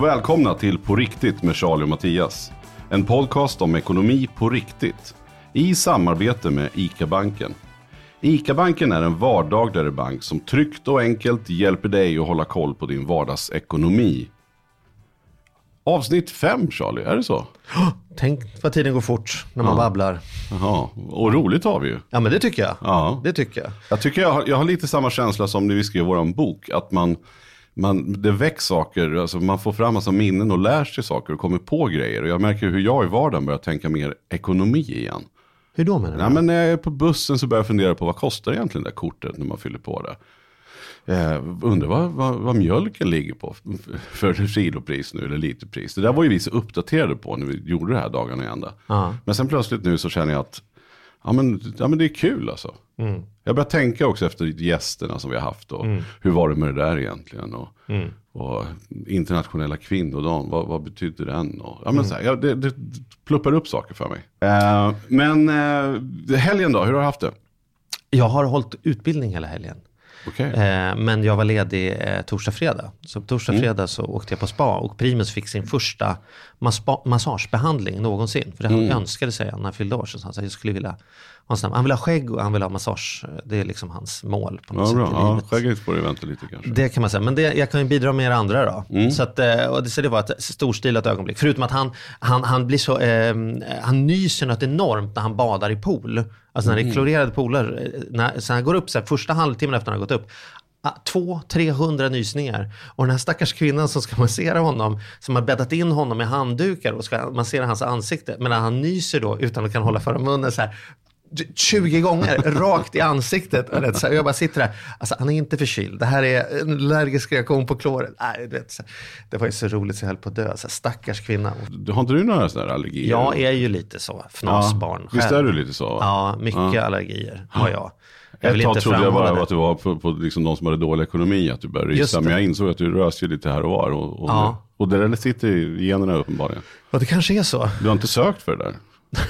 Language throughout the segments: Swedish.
Och välkomna till På riktigt med Charlie och Mattias. En podcast om ekonomi på riktigt. I samarbete med ICA-banken. ICA-banken är en vardagligare bank som tryggt och enkelt hjälper dig att hålla koll på din vardagsekonomi. Avsnitt 5 Charlie, är det så? Tänk vad tiden går fort när man babblar. Jaha, och roligt har vi ju. Ja men det tycker jag. Ja. Det tycker jag. Jag tycker jag har, jag har lite samma känsla som när vi skrev vår bok. Att man, man, det väcks saker, alltså man får fram massa minnen och lär sig saker och kommer på grejer. Och jag märker hur jag i vardagen börjar tänka mer ekonomi igen. Hur då menar du? Nej, men när jag är på bussen så börjar jag fundera på vad kostar egentligen det där kortet när man fyller på det. Eh, undrar vad, vad, vad mjölken ligger på för kilopris nu eller literpris. Det där var ju vi så uppdaterade på när vi gjorde det här dagarna i ända. Ja. Men sen plötsligt nu så känner jag att ja, men, ja, men det är kul alltså. Mm. Jag börjar tänka också efter gästerna som vi har haft och hur var det med det där egentligen. Och, Mm. och internationella kvinnodagen, vad, vad betyder den? Och, ja, men Mm. så här, ja, det, det pluppar upp saker för mig. Eh, men eh, helgen då, hur har du haft det? Jag har hållit utbildning hela helgen. Okej. Eh, men jag var ledig torsdag, fredag. Så torsdag, Mm. fredag så åkte jag på spa och Primus fick sin första mas- massagebehandling någonsin. För det Mm. han önskade sig när han fyllde år. Så han sa jag skulle vilja här, han vill ha skägg och han vill ha massage. Det är liksom hans mål på något Ja, sätt bra. i Ja, livet. skägget får du vänta lite kanske. Det kan man säga, men det, jag kan ju bidra med er andra då. Mm. Så, att, eh, och det, så det var ett storstilat ögonblick. Förutom att han, han, han blir så, eh, han nyser något enormt när han badar i pool. Alltså när Mm. det är klorerade pooler. eh, När, så han går upp, så här, första halvtimmen efter han har gått upp, ah, 200-300 nysningar. Och den här stackars kvinnan som ska massera honom, som har bäddat in honom med handdukar och ska massera hans ansikte. När han nyser då, utan att kan hålla för munnen så här, 20 gånger rakt i ansiktet. Det, så jag bara sitter där. Alltså, han är inte förkyld. Det här är en allergisk reaktion på kloret. Nej, du vet, så, det var ju så roligt så jag höll på att dö. Så, stackars kvinna. Har inte du några sådana här allergier? Jag är ju lite så, fnasbarn Visst själv. är du lite så? va? Ja, mycket allergier har jag. Jag Ett tag trodde jag bara det. att du var på, på liksom de som hade dålig ekonomi, att du började rysa. det. Men jag insåg att du rös ju lite här och var. Och, och, Ja. och det där sitter i generna uppenbarligen. Ja, det kanske är så. Du har inte sökt för det där?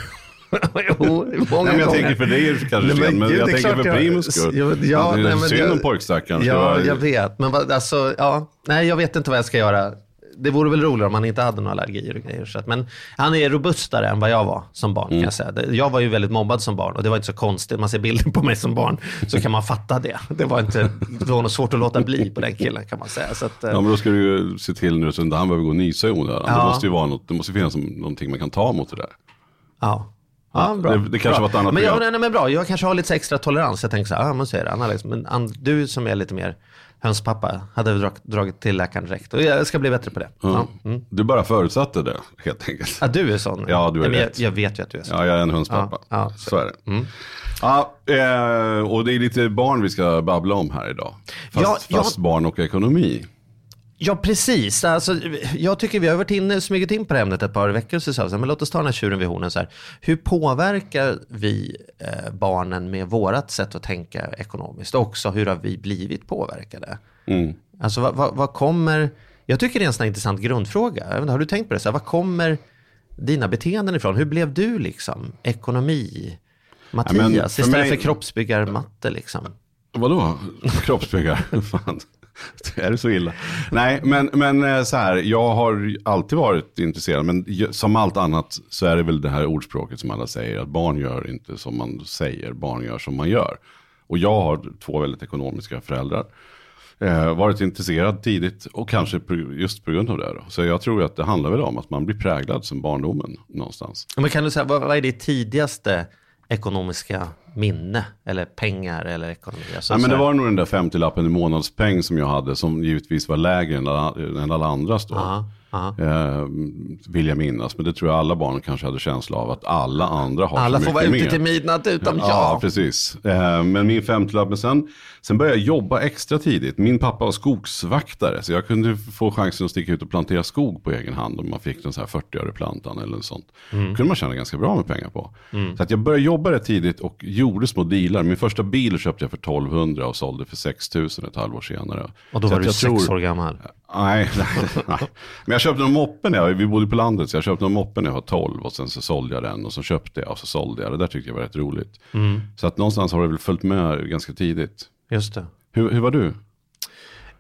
jo, många Nej, men jag tänker för dig är det kanske Nej, men men jag det tänker för Primus skull. Ja, ja, det är nej, synd om pojkstackaren. Ja, jag vet. Men alltså, ja. Nej, jag vet inte vad jag ska göra. Det vore väl roligare om han inte hade några allergier och grejer. Så att, men han är robustare än vad jag var som barn kan jag säga. Det- Jag var ju väldigt mobbad som barn och det var inte så konstigt. Man ser bilder på mig som barn så kan man fatta det. Det var inte det var något svårt att låta bli på den killen kan man säga. Så att, eh, Ja, men då ska du ju se till nu så att han behöver gå och nysa i onödan. Det Ja. måste ju vara något, det måste finnas någonting man kan ta mot det där. ja. Ja, bra. det- det kanske bra. var ett annat men, jag, nej, nej, men bra, jag kanske har lite extra tolerans. Jag tänker så här, man säger det, Anna, liksom, men Ann, du som är lite mer hönspappa hade drag, dragit till läkaren direkt. Och jag ska bli bättre på det. Ja. Mm. Du bara förutsatte det helt enkelt. Ja, du är sån. Ja, du är Nej, rätt. jag, jag vet ju att du är sån. Ja, jag är en hönspappa. Ja, ja, så. är det. Ja, eh, och det är lite barn vi ska babbla om här idag. Fast, fast barn och ekonomi. Ja, precis. Alltså, jag tycker vi har varit inne, smugit in på det ämnet ett par veckor. Så sa vi så här, men låt oss ta den här tjuren vid hornen. Så här. Hur påverkar vi eh, barnen med vårat sätt att tänka ekonomiskt? Och också hur har vi blivit påverkade? Mm. Alltså vad, vad, vad kommer... Jag tycker det är en sån intressant grundfråga. Inte, har du tänkt på det? Så här, vad kommer dina beteenden ifrån? Hur blev du liksom ekonomi? Mattias, Ja, men för istället mig- för kroppsbyggarmatte liksom. Vadå? Kroppsbyggare? Fan. Är det så illa? Nej, men, men eh, så här, jag har alltid varit intresserad, men som allt annat så är det väl det här ordspråket som alla säger, att barn gör inte som man säger, barn gör som man gör. Och jag har två väldigt ekonomiska föräldrar. Eh, varit intresserad tidigt och kanske just på grund av det. Då. Så jag tror att det handlar väl om att man blir präglad som barndomen någonstans. Men kan du säga, vad, vad är ditt tidigaste ekonomiska minne? Eller pengar eller ekonomi? Alltså, Nej, men det var nog den där 50-lappen i månadspeng som jag hade, som givetvis var lägre än alla, än alla andras då. Aha. Eh, vill jag minnas, men det tror jag alla barn kanske hade känsla av att alla andra har Alla så får vara ute mer. till midnatt utom Ja, jag. precis. Eh, Men min femtiolapp, men sen, sen började jag jobba extra tidigt. Min pappa var skogsvaktare, så jag kunde få chansen att sticka ut och plantera skog på egen hand om man fick den så här 40 öre plantan eller sånt. Mm. kunde man tjäna ganska bra med pengar på. Så att jag började jobba rätt tidigt och gjorde små dealar. Min första bil köpte jag för 1200 och sålde för 6000 ett halvår senare. Och då Så var du sex tror- år gammal. Nej, nej, nej. Men jag köpte en moppe när jag, vi bodde på landet, så jag köpte en moppe när jag var 12 och sen så sålde jag den och så köpte jag och så sålde jag. Det där tyckte jag var rätt roligt. Så att någonstans har det väl följt med ganska tidigt. Just det. Hur, hur var du?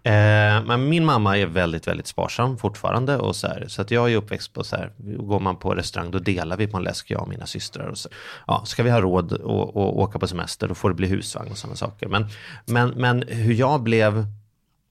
Eh, men min mamma är väldigt, väldigt sparsam fortfarande. Och så här, så att jag är uppväxt på så här, går man på restaurang då delar vi på en läsk, jag och mina systrar. Och så, ja, ska vi ha råd att åka på semester då får det bli husvagn och sådana saker. Men, men, men hur jag blev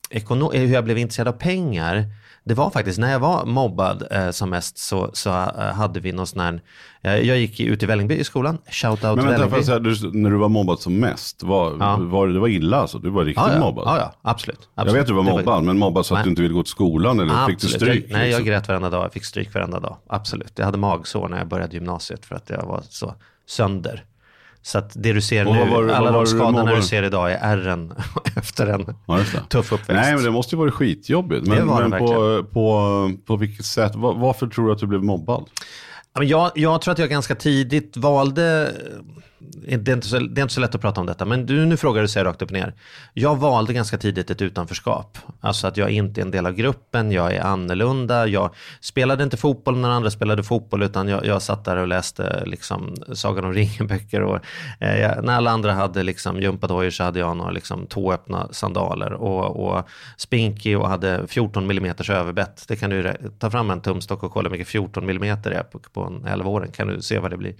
ekono- hur jag blev intresserad av pengar, det var faktiskt när jag var mobbad eh, som mest så, så eh, hade vi någon sån här, eh, jag gick ut i Vällingby i skolan, shout out Men vänta, Vällingby. säga, du, när du var mobbad som mest, var, Ja. var, det var illa alltså? Du var riktigt ja, ja, mobbad? ja, ja, absolut. Jag absolut. vet att du var mobbad, men mobbad så att Nej. du inte ville gå till skolan eller fick du Absolut. stryk? Jag, nej, jag liksom? grät varenda dag. Jag fick stryk varenda dag. Absolut. Jag hade magsår när jag började gymnasiet för att jag var så sönder. Så att det du ser nu, var alla de skadorna du ser idag är ärren efter en Ja, tuff uppväxt. Nej, men det måste ju vara skitjobbigt. Men, Det var det men på, på, på vilket sätt, var, varför tror du att du blev mobbad? Jag, jag tror att jag ganska tidigt valde, det är, inte så, det är inte så lätt att prata om detta, men du, nu frågar du sig rakt upp och ner. Jag valde ganska tidigt ett utanförskap. Alltså att jag inte är en del av gruppen, jag är annorlunda. Jag spelade inte fotboll när andra spelade fotboll, utan jag, jag satt där och läste liksom, Sagan om ringen-böcker. Och, eh, när alla andra hade liksom, gympadojor så hade jag några liksom, tåöppna sandaler och, och spinkig och hade 14 mm överbett. Det kan du ta fram en tumstock och kolla hur mycket 14 mm är på, på en 11-åring. Kan du se vad det blir.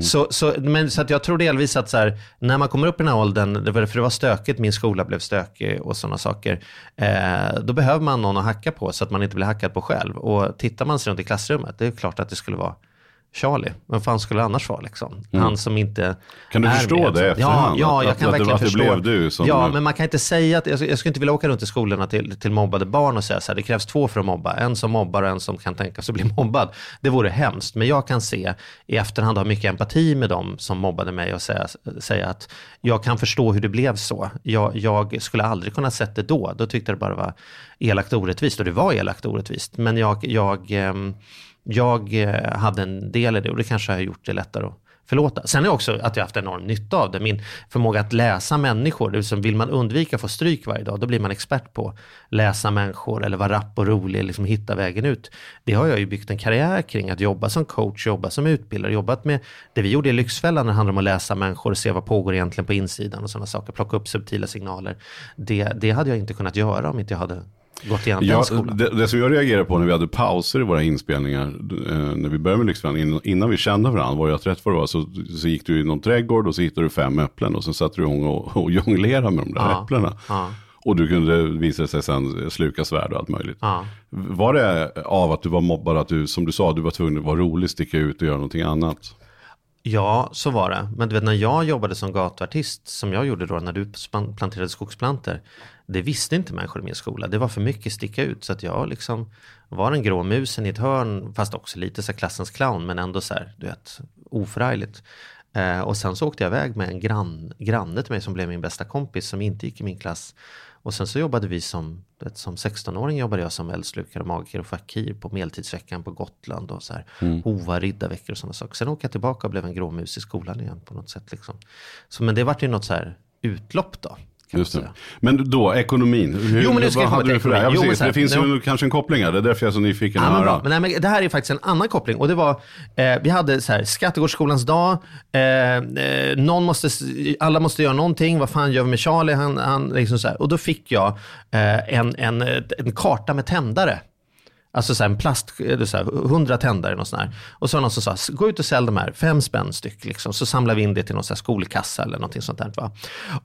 Så, så, men, så att jag tror delvis att så här, när man kommer upp i den här åldern, det var, för det var stökigt, min skola blev stökig och sådana saker, eh, då behöver man någon att hacka på så att man inte blir hackad på själv. Och tittar man sig runt i klassrummet, det är klart att det skulle vara Charlie, vem fan skulle det annars vara liksom? Han som inte Mm. Kan du förstå med. det Ja, efterhand? ja, Att- jag att- kan att verkligen att det förstå. blev du som- ja, men man kan inte säga att, jag, jag skulle inte vilja åka runt i skolorna till, till mobbade barn och säga så här, det krävs två för att mobba. En som mobbar och en som kan tänka sig att bli mobbad. Det vore hemskt, men jag kan se i efterhand, ha mycket empati med dem som mobbade mig och säga, säga att jag kan förstå hur det blev så. Jag, jag skulle aldrig kunna sett det då. Då tyckte jag det bara var elakt och orättvist och det var elakt och orättvist. Men jag, jag, ehm, jag eh, hade en del i det och det kanske har gjort det lättare att förlåta. Sen är också att jag haft enorm nytta av det. Min förmåga att läsa människor, det vill säga, vill man undvika att få stryk varje dag, då blir man expert på att läsa människor eller vara rapp och rolig, liksom hitta vägen ut. Det har jag ju byggt en karriär kring, att jobba som coach, jobba som utbildare, jobbat med det vi gjorde i Lyxfällan när det handlar om att läsa människor och se vad pågår egentligen på insidan och sådana saker, plocka upp subtila signaler. Det, det hade jag inte kunnat göra om inte jag hade gått igenom den Ja, skolan. det, det som jag reagerade på när vi hade pauser i våra inspelningar, eh, när vi började med Lyxfällan, in- innan vi kände varandra, var jag rätt vad det var, så, så gick du i någon trädgård och så hittade du fem äpplen och så satt du igång och, och jonglerade med de där Ja, äpplena. ja. Och du kunde, visade sig sen, sluka svärd och allt möjligt. Ja. Var det av att du var mobbad, att du, som du sa, du var tvungen att vara rolig, sticka ut och göra någonting annat? Ja, så var det. Men du vet när jag jobbade som gatuartist, som jag gjorde då när du planterade skogsplanter, det visste inte människor i min skola. Det var för mycket sticka ut. Så att jag liksom var den grå musen i ett hörn, fast också lite så här klassens clown, men ändå så här, du vet, oförargligt. Eh, och sen så åkte jag iväg med en grann, granne till mig som blev min bästa kompis, som inte gick i min klass. Och sen så jobbade vi som, som 16-åring jobbade jag som eldslukare, magiker och fakir på medeltidsveckan på Gotland och så här, hova, riddarveckor och sådana saker. Sen åkte jag tillbaka och blev en gråmus i skolan igen på något sätt. Liksom. Så, men det vart ju något så här utlopp då. Just det. Men då, ekonomin. Hur, Jo, men nu ska vad hade du för det? Ja. Jo, precis, så här, det finns nu- ju kanske en koppling här, det är därför jag är så nyfiken Ja, att men bra. höra. Men, nej, men det här är faktiskt en annan koppling. Och det var, eh, vi hade så här, Skattegårdsskolans dag, eh, eh, någon måste, alla måste göra någonting, vad fan gör vi med Charlie? Han, han, liksom så här. Och då fick jag eh, en, en, en karta med tändare. Alltså så en plast, så här, 100 tändare och sån här. Och så var det någon som sa, gå ut och sälj de här, fem spänn styck liksom. Så samlar vi in det till någon så skolkassa eller någonting sånt där. Va?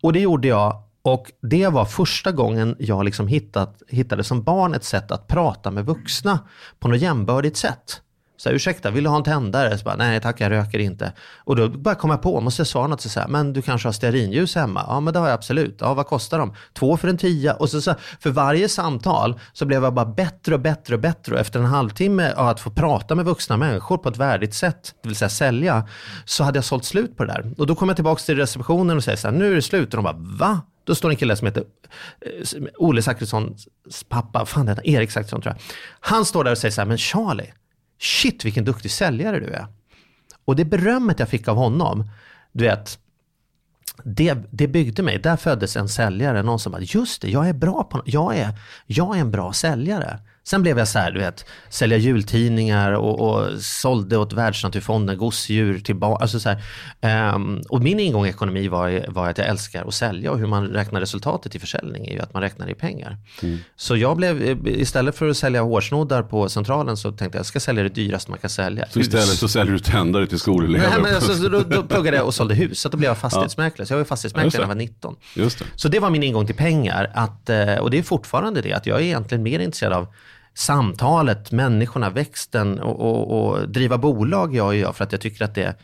Och det gjorde jag. Och det var första gången jag liksom hittat, hittade som barn ett sätt att prata med vuxna på något jämbördigt sätt. Så här, ursäkta, vill du ha en tändare? Så bara, nej tack, jag röker inte. Och då bara kom jag på, måste jag svara något så här, men du kanske har stearinljus hemma? Ja, men det har jag absolut. Ja, vad kostar de? Två för en tia. Och så, så för varje samtal så blev jag bara bättre och bättre och bättre. Och efter en halvtimme av att få prata med vuxna människor på ett värdigt sätt, det vill säga sälja, så hade jag sålt slut på det där. Och då kom jag tillbaka till receptionen och säger så här, nu är det slut. Och de bara, va? Då står en kille som heter eh, Olle Zachrissons pappa, fan det heter Erik Zachrisson tror jag. Han står där och säger så här, men Charlie, shit vilken duktig säljare du är. Och det berömmet jag fick av honom, du vet, det, det byggde mig. Där föddes en säljare, någon som bara, just det, jag är bra på jag är, jag är en bra säljare. Sen blev jag så här, du vet, sälja jultidningar och, och sålde åt Världsnaturfonden gosedjur till barn. Alltså så här, ehm, och min ingång i ekonomi var, var att jag älskar att sälja och hur man räknar resultatet i försäljning är ju att man räknar i pengar. Så jag blev, istället för att sälja hårsnoddar på Centralen så tänkte jag, jag ska sälja det dyraste man kan sälja. Så istället så säljer du tändare till skolelever. Nej, men alltså, så då, då pluggade jag och sålde hus, så då blev jag fastighetsmäklare. Så jag var fastighetsmäklare när jag var 19. Just det. Så det var min ingång till pengar. Att, eh, och det är fortfarande det, att jag är egentligen mer intresserad av samtalet, människorna, växten och, och, och driva bolag jag gör för att jag tycker att det,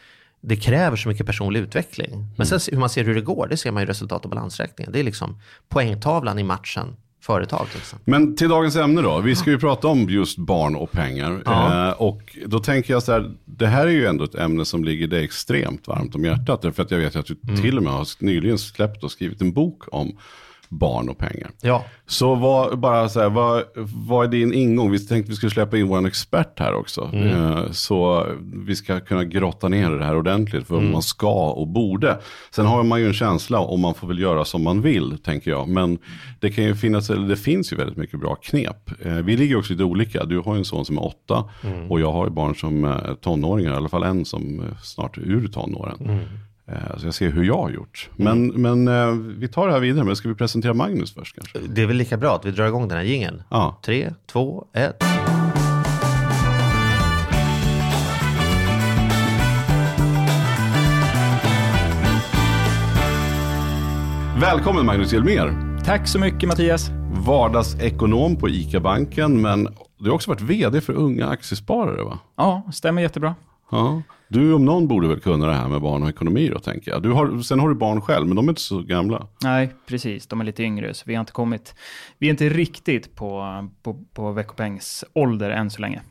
det kräver så mycket personlig utveckling. Men sen hur man ser hur det går, det ser man i resultat och balansräkningen. Det är liksom poängtavlan i matchen företag. Liksom. Men till dagens ämne då. Vi ska ju prata om just barn och pengar. Ja. Eh, och då tänker jag så här, det här är ju ändå ett ämne som ligger dig extremt varmt om hjärtat. För att jag vet att du Mm. till och med har nyligen släppt och skrivit en bok om barn och pengar. Ja. Så vad, bara så här, vad, vad är din ingång? Vi tänkte vi skulle släppa in vår expert här också. Mm. Eh, Så vi ska kunna grotta ner det här ordentligt för Mm. man ska och borde. Sen har man ju en känsla om man får väl göra som man vill, tänker jag. Men det kan ju finnas, eller det finns ju väldigt mycket bra knep. Eh, Vi ligger också lite olika. Du har ju en son som är åtta Mm. och jag har ju barn som är tonåringar, i alla fall en som snart är ur tonåren. Mm. Eh, Så jag ser hur jag har gjort. Men, men eh, vi tar det här vidare, men ska vi presentera Magnus först kanske? Det är väl lika bra att vi drar igång den här jingeln. Ja. Tre, två, ett. Välkommen Magnus Hjelmér. Tack så mycket Mattias. Vardagsekonom på ICA-banken, men du har också varit vd för Unga Aktiesparare va? Ja, stämmer jättebra. Ja. Du om någon borde väl kunna det här med barn och ekonomi då tänker jag. Du har, sen har du barn själv, men de är inte så gamla. Nej, precis. De är lite yngre, så vi har inte kommit... Vi är inte riktigt på, på, på veckopengs ålder än så länge.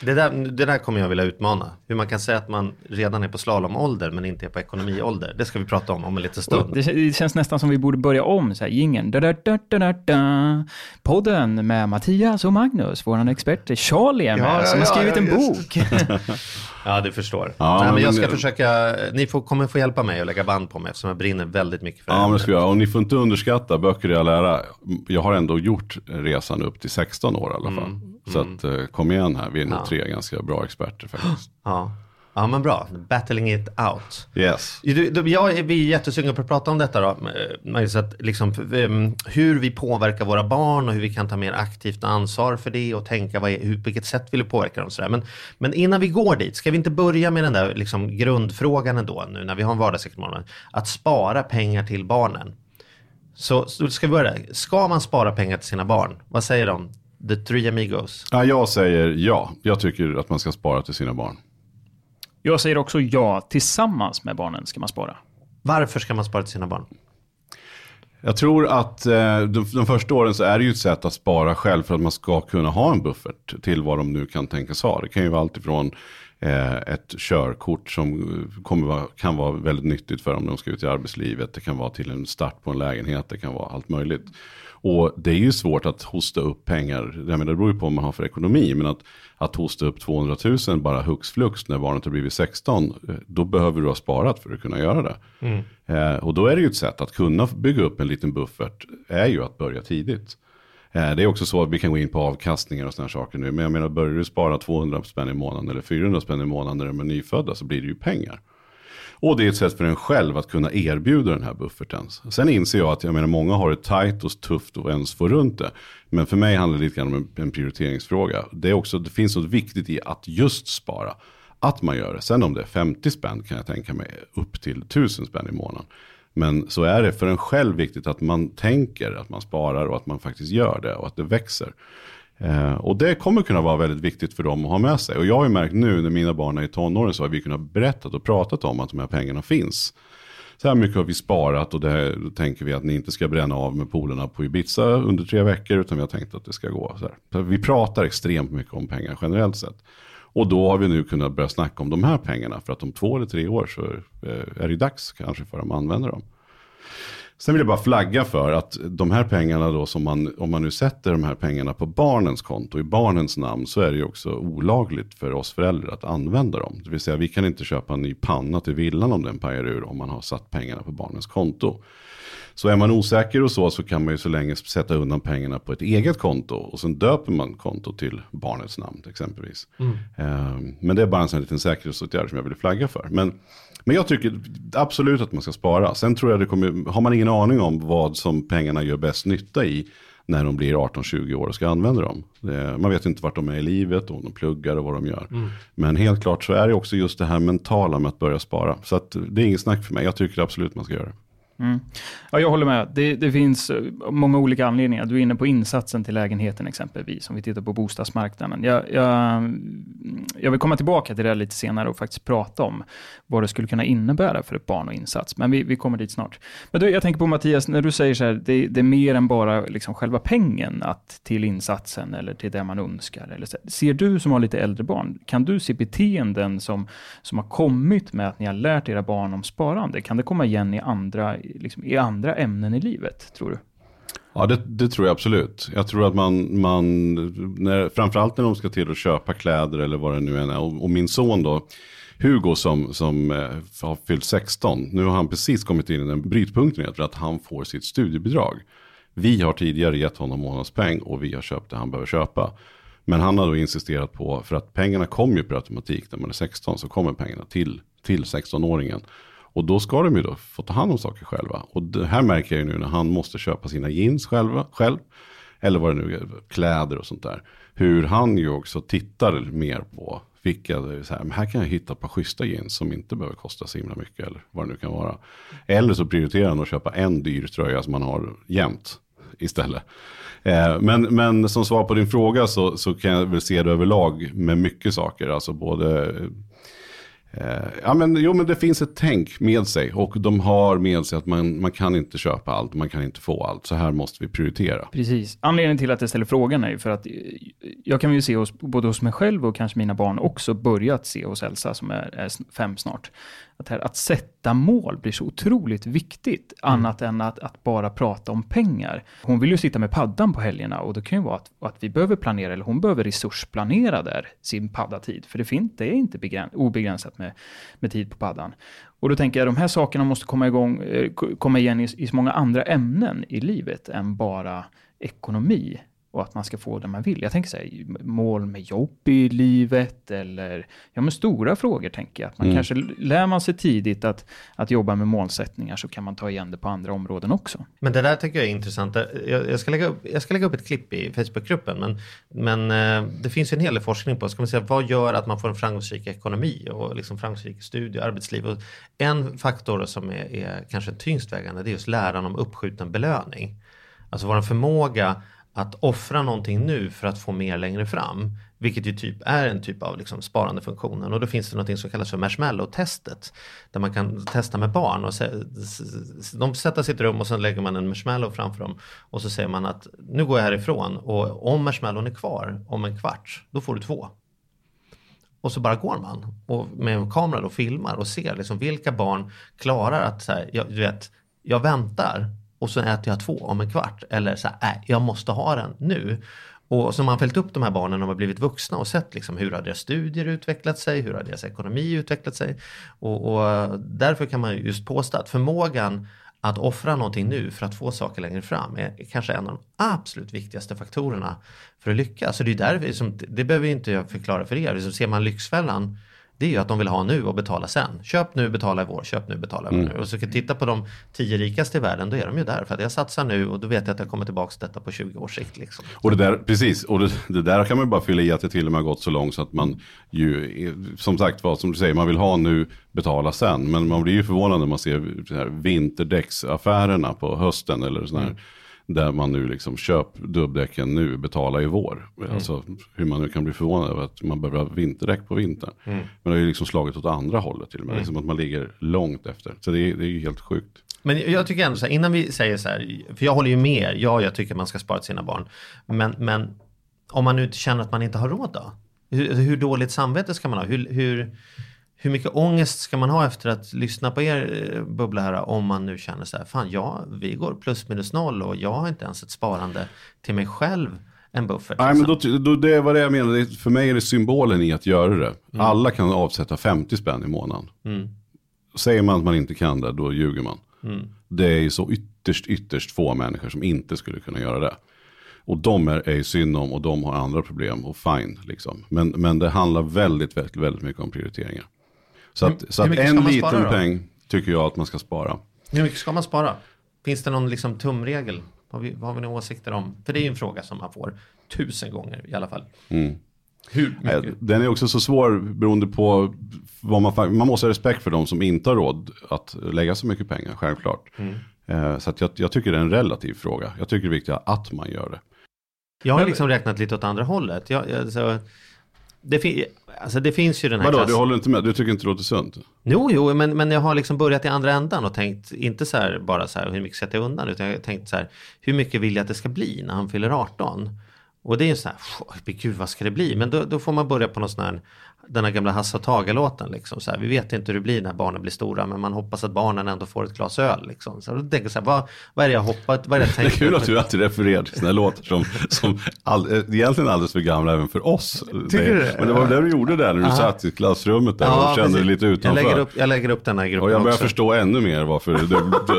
Det där, det där kommer jag vilja utmana. Hur man kan säga att man redan är på slalomålder men inte är på ekonomiålder. Det ska vi prata om om en liten stund. Det, det känns nästan som vi borde börja om, så här, jingeln. Da, da, da, da, da, da. Podden med Mattias och Magnus, våran expert Charlie är med, Ja, ja, som har skrivit ja, en just bok. Ja, du förstår. Ja, Nej, men jag men ska det- försöka, ni får, kommer få hjälpa mig att lägga band på mig eftersom jag brinner väldigt mycket för det Ja, men det ska göra. Och ni får inte underskatta böcker i all ära. Jag har ändå gjort resan upp till 16 år i alla fall. Så att, eh, kom igen här, vi är nog Ja. tre ganska bra experter faktiskt. Ja. ja, men bra. Battling it out. Yes. Du, du, jag är, vi är jättesugna på att prata om detta då. eh, Magnus, att liksom, hur vi påverkar våra barn och hur vi kan ta mer aktivt ansvar för det och tänka vad är, hur, på vilket sätt vill vi påverka dem. Sådär. Men, men innan vi går dit, ska vi inte börja med den där liksom, grundfrågan ändå nu när vi har en vardagsekonomi. Att spara pengar till barnen. Så, så ska vi börja där. Ska man spara pengar till sina barn? Vad säger de? The three amigos. Ja, jag säger ja. Jag tycker att man ska spara till sina barn. Jag säger också ja, tillsammans med barnen ska man spara. Varför ska man spara till sina barn? Jag tror att eh, de, de första åren så är det ju ett sätt att spara själv för att man ska kunna ha en buffert till vad de nu kan tänkas ha. Det kan ju vara allt ifrån eh, ett körkort som eh, kommer kan vara väldigt nyttigt för dem när de ska ut i arbetslivet. Det kan vara till en start på en lägenhet, det kan vara allt möjligt. Och det är ju svårt att hosta upp pengar, jag menar, det beror ju på vad man har för ekonomi, men att, att hosta upp 200 000 bara hux flux när barnet har blivit 16, eh, då behöver du ha sparat för att kunna göra det. Eh, och då är det ju ett sätt att kunna bygga upp en liten buffert, är ju att börja tidigt. Eh, det är också så att vi kan gå in på avkastningar och sådana saker nu, men jag menar börjar du spara 200 spänn i månaden eller 400 spänn i månaden när de är nyfödda så blir det ju pengar. Och det är ett sätt för en själv att kunna erbjuda den här bufferten. Sen inser jag att jag menar, många har det tajt och tufft och ens få runt det. Men för mig handlar det lite grann om en, en prioriteringsfråga. Det, är också, det finns något viktigt i att just spara. Att man gör det. Sen om det är 50 spänn kan jag tänka mig upp till 1000 spänn i månaden. Men så är det för en själv viktigt att man tänker att man sparar och att man faktiskt gör det och att det växer. Eh, och det kommer kunna vara väldigt viktigt för dem att ha med sig. Och jag har ju märkt nu när mina barn är i tonåren så har vi kunnat berätta och pratat om att de här pengarna finns. Så här mycket har vi sparat och det här, då tänker vi att ni inte ska bränna av med polerna på Ibiza under tre veckor utan vi har tänkt att det ska gå så här. Så vi pratar extremt mycket om pengar generellt sett. Och då har vi nu kunnat börja snacka om de här pengarna för att om två eller tre år så eh, är det dags kanske för dem att använda dem. Sen vill jag bara flagga för att de här pengarna då som man, om man nu sätter de här pengarna på barnens konto i barnens namn så är det ju också olagligt för oss föräldrar att använda dem. Det vill säga vi kan inte köpa en ny panna till villan om den pajar ur om man har satt pengarna på barnens konto. Så är man osäker och så så kan man ju så länge sätta undan pengarna på ett eget konto och sen döper man konto till barnets namn exempelvis. Eh, men det är bara en sån liten säkerhetsåtgärd som jag vill flagga för. Men, men jag tycker absolut att man ska spara. Sen tror jag det kommer, har man ingen aning om vad som pengarna gör bäst nytta i när de blir 18-20 år och ska använda dem. Det, man vet inte vart de är i livet, om de pluggar och vad de gör. Men helt klart så är det också just det här mentala med att börja spara. Så att det är inget snack för mig, jag tycker absolut man ska göra det. Mm. Ja, jag håller med. Det, det finns eh, många olika anledningar. Du är inne på insatsen till lägenheten exempelvis, om vi tittar på bostadsmarknaden. Jag, jag, jag vill komma tillbaka till det lite senare och faktiskt prata om vad det skulle kunna innebära för ett barn och insats. Men vi, vi kommer dit snart. Men du, jag tänker på Mattias, när du säger så här, det, det är mer än bara liksom själva pengen att, till insatsen eller till det man önskar. Eller så. Ser du som har lite äldre barn, kan du se beteenden som, som har kommit med att ni har lärt era barn om sparande? Kan det komma igen i andra liksom, i andra ämnen i livet, tror du? Ja, det, det, tror jag absolut. Jag tror att man, man när, framförallt när de ska till att köpa kläder eller vad det nu än är. Och, och min son då, Hugo som, som eh, har fyllt 16, nu har han precis kommit in i den brytpunkten för att han får sitt studiebidrag. Vi har tidigare gett honom månadspeng och vi har köpt det han behöver köpa. Men han har då insisterat på, för att pengarna kommer ju per automatik när man är 16, så kommer pengarna till, till 16-åringen. Och då ska de ju då få ta hand om saker själva. Och det här märker jag ju nu när han måste köpa sina jeans själva, själv. Eller vad det nu är, kläder och sånt där. Hur han ju också tittar mer på vilka, så här, men här kan jag hitta ett par schyssta jeans som inte behöver kosta så himla mycket. Eller vad det nu kan vara. Eller så prioriterar han att köpa en dyr tröja som man har jämt istället. Eh, men, men som svar på din fråga så, så kan jag väl se det överlag med mycket saker. Alltså både Eh, ja, men, jo, men det finns ett tänk med sig och de har med sig att man, man kan inte köpa allt, man kan inte få allt. Så här måste vi prioritera. Precis. Anledningen till att jag ställer frågan är ju för att eh, jag kan ju se hos, både hos mig själv och kanske mina barn också börjat se hos Elsa som är, är fem snart. Att, här, att sätta mål blir så otroligt viktigt, mm. annat än att, att, bara prata om pengar. Hon vill ju sitta med paddan på helgerna och det kan ju vara att, att vi behöver planera, eller hon behöver resursplanera där sin paddatid, för det, finns, det är inte begräns, obegränsat med, med tid på paddan. Och då tänker jag att de här sakerna måste komma, igång, eh, komma igen i, i så många andra ämnen i livet än bara ekonomi och att man ska få det man vill. Jag tänker så här, mål med jobb i livet eller ja, med stora frågor tänker jag. Att man mm. kanske lär man sig tidigt att, att jobba med målsättningar så kan man ta igen det på andra områden också. Men det där tycker jag är intressant. Jag, jag ska, lägga upp, jag ska lägga upp ett klipp i Facebookgruppen, men, men eh, det finns ju en hel del forskning på ska man säga, vad gör att man får en framgångsrik ekonomi och liksom framgångsrik studie och arbetsliv. Och en faktor som är, är kanske tyngst vägande det är just läran om uppskjuten belöning. Alltså vår förmåga att offra någonting nu för att få mer längre fram. Vilket ju typ är en typ av liksom sparandefunktionen. Och då finns det någonting som kallas för marshmallow-testet. Där man kan testa med barn. Och de sätter sig i ett rum och så lägger man en marshmallow framför dem. Och så säger man att nu går jag härifrån och om marshmallowen är kvar om en kvart, då får du två. Och så bara går man och med en kamera då filmar och ser liksom vilka barn klarar att så här, jag, du vet, jag väntar och så äter jag två om en kvart. Eller så här, äh, jag måste ha den nu. Och så har man följt upp de här barnen när de har blivit vuxna och sett liksom hur har deras studier utvecklat sig, hur har deras ekonomi utvecklat sig. Och, och därför kan man just påstå att förmågan att offra någonting nu för att få saker längre fram är kanske en av de absolut viktigaste faktorerna för att lyckas. Så det är därför, det behöver inte jag förklara för er. Så ser man Lyxfällan det är ju att de vill ha nu och betala sen. Köp nu, betala i vår, köp nu, betala i vår. Mm. Och så kan titta på de tio rikaste i världen, då är de ju där. För att jag satsar nu och då vet jag att jag kommer tillbaka till detta på 20 års sikt. Liksom. Och det där, precis, och det, det, där kan man bara fylla i att det till och med har gått så långt så att man ju, som sagt vad som du säger, man vill ha nu, betala sen. Men man blir ju förvånad när man ser vinterdäcksaffärerna på hösten eller sådana här mm där man nu liksom köp dubbdäcken nu, betala i vår. Mm. Alltså hur man nu kan bli förvånad över att man behöver ha vinterdäck på vintern. Mm. Men det har ju liksom slagit åt andra hållet till och med, mm. liksom att man ligger långt efter. Så det är, det är ju helt sjukt. Men jag tycker ändå så här, innan vi säger så här, för jag håller ju med, ja jag tycker man ska spara till sina barn. Men, men om man nu känner att man inte har råd då? Hur, hur dåligt samvete ska man ha? Hur, hur, hur mycket ångest ska man ha efter att lyssna på er eh, bubbla här om man nu känner så här, fan ja, vi går plus minus noll och jag har inte ens ett sparande till mig själv en buffert. Nej, men liksom. då, då, det var det jag menade, för mig är det symbolen i att göra det. Mm. Alla kan avsätta 50 spänn i månaden. Mm. Säger man att man inte kan det, då ljuger man. Mm. Det är ju så ytterst, ytterst få människor som inte skulle kunna göra det. Och de är, är synd om och de har andra problem och fine. Liksom. Men, men det handlar väldigt, väldigt, väldigt mycket om prioriteringar. Så att, så att en liten peng tycker jag att man ska spara. Hur mycket ska man spara? Finns det någon liksom tumregel? Vad har vi, vad har vi några åsikter om? För det är ju en fråga som man får tusen gånger i alla fall. Mm. Hur mycket? Den är också så svår beroende på vad man, man måste ha respekt för de som inte har råd att lägga så mycket pengar, självklart. Mm. Eh, så jag, jag, tycker det är en relativ fråga. Jag tycker det är viktigt att man gör det. Jag har liksom räknat lite åt andra hållet. Jag, alltså, det, fin alltså det finns ju den här Vadå, klass... du håller inte med? Du tycker inte det låter sunt? Jo, jo, men, men jag har liksom börjat i andra ändan och tänkt, inte så här bara så här hur mycket sätter jag undan, utan jag har tänkt så här, hur mycket vill jag att det ska bli när han fyller 18? Och det är ju så här, gud vad ska det bli? Men då, då får man börja på någon sån här den här gamla Hasse och Tage-låten. Liksom, så här, vi vet inte hur det blir när barnen blir stora men man hoppas att barnen ändå får ett glas öl. Liksom. Så då tänker jag så här, vad, vad är det jag hoppas, vad är det jag? Det är kul att du alltid refererar till sådana låtar som, som all, egentligen alldeles för gamla även för oss. Tycker det, men det var det du gjorde där när du Aha. satt i klassrummet där ja, och kände dig lite utanför. Jag lägger, upp, jag lägger upp den här gruppen Och jag börjar också. förstå ännu mer varför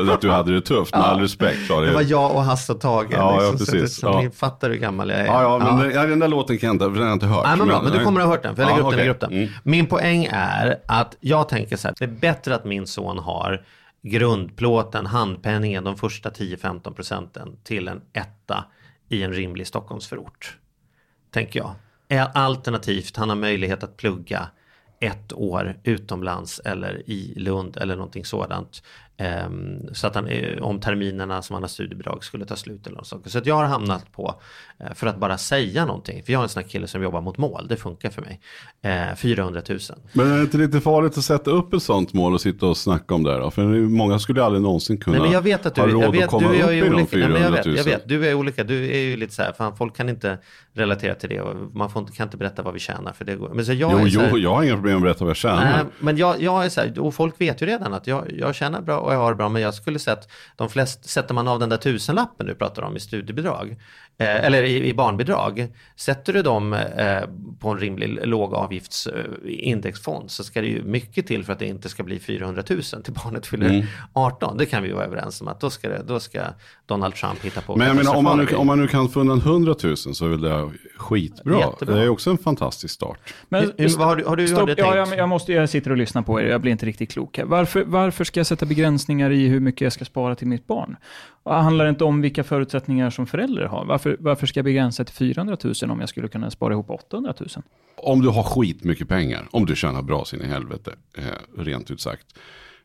du, att du hade det tufft, med ja. all respekt. Det var jag och Hasse och Tage. Ja, liksom, ja, precis. Så, Ni fattar hur gammal jag är. Ja, ja, men ja. Den, där låten kan jag inte, den har jag inte hört. Nej, men, bra, men, men du kommer att ha hört den, för jag lägger upp okay. den i gruppen. Mm. Min poäng är att jag tänker så här, det är bättre att min son har grundplåten, handpenningen, de första 10-15 procenten till en etta i en rimlig Stockholmsförort. Tänker jag. Alternativt, han har möjlighet att plugga ett år utomlands eller i Lund eller någonting sådant. Um, så att han, om terminerna som han har studiebidrag skulle ta slut eller något sånt. Så att jag har hamnat på, uh, för att bara säga någonting, för jag är en sån här kille som jobbar mot mål, det funkar för mig. Uh, eh, 400 000. Men är det inte lite farligt att sätta upp ett sånt mål och sitta och snacka om det då? För många skulle aldrig någonsin kunna nej, men jag vet att du, ha råd jag vet, att komma du är upp i de 400 000. jag, vet, jag vet, du är olika, du är ju lite så här, fan, folk kan inte relatera till det och man får kan inte berätta vad vi tjänar för det går. Men så jag jo, är så här, jo, jag har inga problem att berätta vad jag tjänar. Nej, men jag, jag är så här, och folk vet ju redan att jag, jag tjänar bra och jag har det bra, men jag skulle säga att de flesta, sätter man av den där tusenlappen du pratar om i studiebidrag, eller i, i, barnbidrag, sätter du dem eh, på en rimlig lågavgiftsindexfond så ska det ju mycket till för att det inte ska bli 400 000 till barnet fyller mm. 18. Det kan vi vara överens om att då ska, det, då ska Donald Trump hitta på. Men jag menar, om man, nu, om man nu kan få undan 100 000 så är väl det skitbra. Jättebra. Det är också en fantastisk start. Men, Hur, har du, har du, stopp, ja, jag, jag, måste, jag sitter och lyssnar på er, jag blir inte riktigt klok här. Varför, varför ska jag sätta begränsningar i hur mycket jag ska spara till mitt barn? Det handlar inte om vilka förutsättningar som föräldrar har. Varför, varför ska jag begränsa till 400 000 om jag skulle kunna spara ihop 800 000? Om du har skitmycket pengar, om du tjänar bra sin i helvete, eh, rent ut sagt,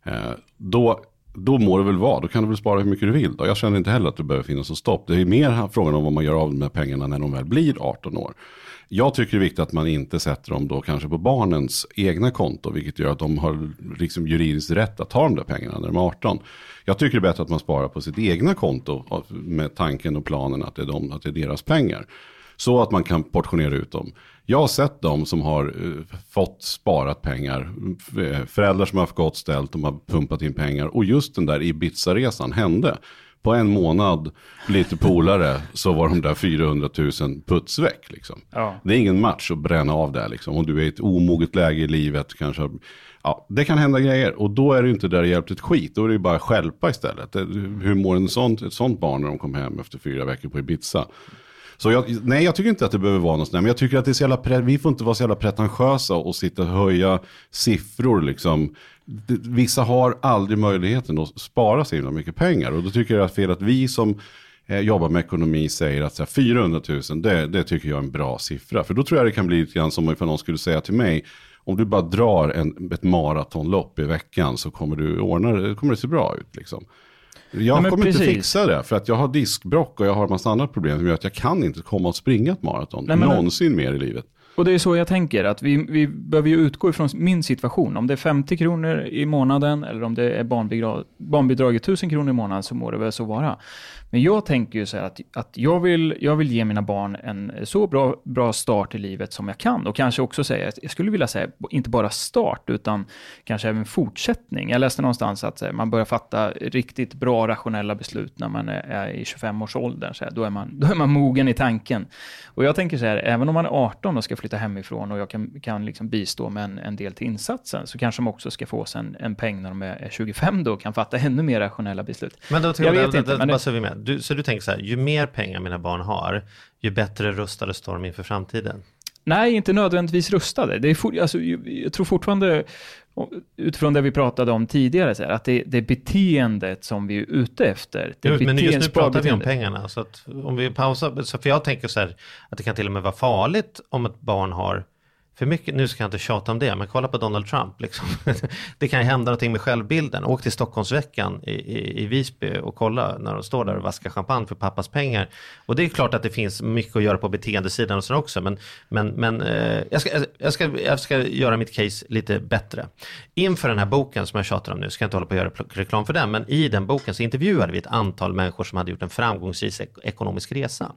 eh, då då må det väl vara, då kan du väl spara hur mycket du vill. Då. Jag känner inte heller att det behöver finnas något stopp. Det är mer frågan om vad man gör av med pengarna när de väl blir 18 år. Jag tycker det är viktigt att man inte sätter dem då kanske på barnens egna konto, vilket gör att de har liksom juridiskt rätt att ta de där pengarna när de är 18. Jag tycker det är bättre att man sparar på sitt egna konto med tanken och planen att det är, de, att det är deras pengar. Så att man kan portionera ut dem. Jag har sett de som har eh, fått sparat pengar, eh, föräldrar som har haft gott ställt, de har pumpat in pengar och just den där Ibiza-resan hände på en månad, lite polare, så var de där 400 000 puts väck. Liksom. Ja. Det är ingen match att bränna av där. Liksom. Om du är i ett omoget läge i livet, kanske, ja, det kan hända grejer. Och då är det inte där det hjälpt ett skit, då är det bara skälpa istället. Hur mår en sånt, ett sånt barn när de kom hem efter fyra veckor på Ibiza? Så jag, nej, jag tycker inte att det behöver vara något sånt. Men jag tycker att det är så jävla, vi får inte vara så jävla pretentiösa och sitta och höja siffror liksom vissa har aldrig möjligheten att spara så himla mycket pengar. Och då tycker jag att fel att vi som eh, jobbar med ekonomi säger att så här, 400 000, det, det tycker jag är en bra siffra. För då tror jag det kan bli lite grann som ifall någon skulle säga till mig, om du bara drar en, ett maratonlopp i veckan så kommer du ordna det, kommer det se bra ut. Liksom. Jag Nej, kommer precis. inte fixa det för att jag har diskbrock och jag har en massa andra problem som gör att jag kan inte komma och springa ett maraton Nej, någonsin mer i livet. Och det är så jag tänker, att vi, vi behöver ju utgå ifrån min situation. Om det är 50 kronor i månaden eller om det är barnbidrag, barnbidraget 1000 kronor i månaden så må det väl så vara. Men jag tänker ju så här att, att jag, vill, jag vill ge mina barn en så bra, bra start i livet som jag kan. Och kanske också säga, jag skulle vilja säga, inte bara start, utan kanske även fortsättning. Jag läste någonstans att här, man börjar fatta riktigt bra rationella beslut när man är, är i 25-årsåldern. Så här, då, är man, då är man mogen i tanken. Och jag tänker så här, även om man är 18 och ska flytta hemifrån och jag kan, kan liksom bistå med en, en del till insatsen, så kanske man också ska få sig en, en peng när de är 25 då och kan fatta ännu mer rationella beslut. Men då, Jag jag vet vet inte, men det- bara så vi med. Du, så du tänker så här, ju mer pengar mina barn har, ju bättre rustade står de inför framtiden? Nej, inte nödvändigtvis rustade. Det är for, alltså, jag tror fortfarande, utifrån det vi pratade om tidigare, så här, att det, det är beteendet som vi är ute efter. Jo, men just nu pratar vi om pengarna. Så att om vi pausar, så för jag tänker så här, att det kan till och med vara farligt om ett barn har för mycket, nu ska jag inte tjata om det, men kolla på Donald Trump. Liksom. det kan ju hända någonting med självbilden. Åk till Stockholmsveckan i, i, i Visby och kolla när de står där och vaskar champagne för pappas pengar. Och det är klart att det finns mycket att göra på beteendesidan och så också, men, men, men eh, jag, ska, jag, ska, jag ska göra mitt case lite bättre. Inför den här boken som jag tjatar om nu, ska jag inte hålla på att göra reklam för den, men i den boken så intervjuade vi ett antal människor som hade gjort en framgångsrik ekonomisk resa.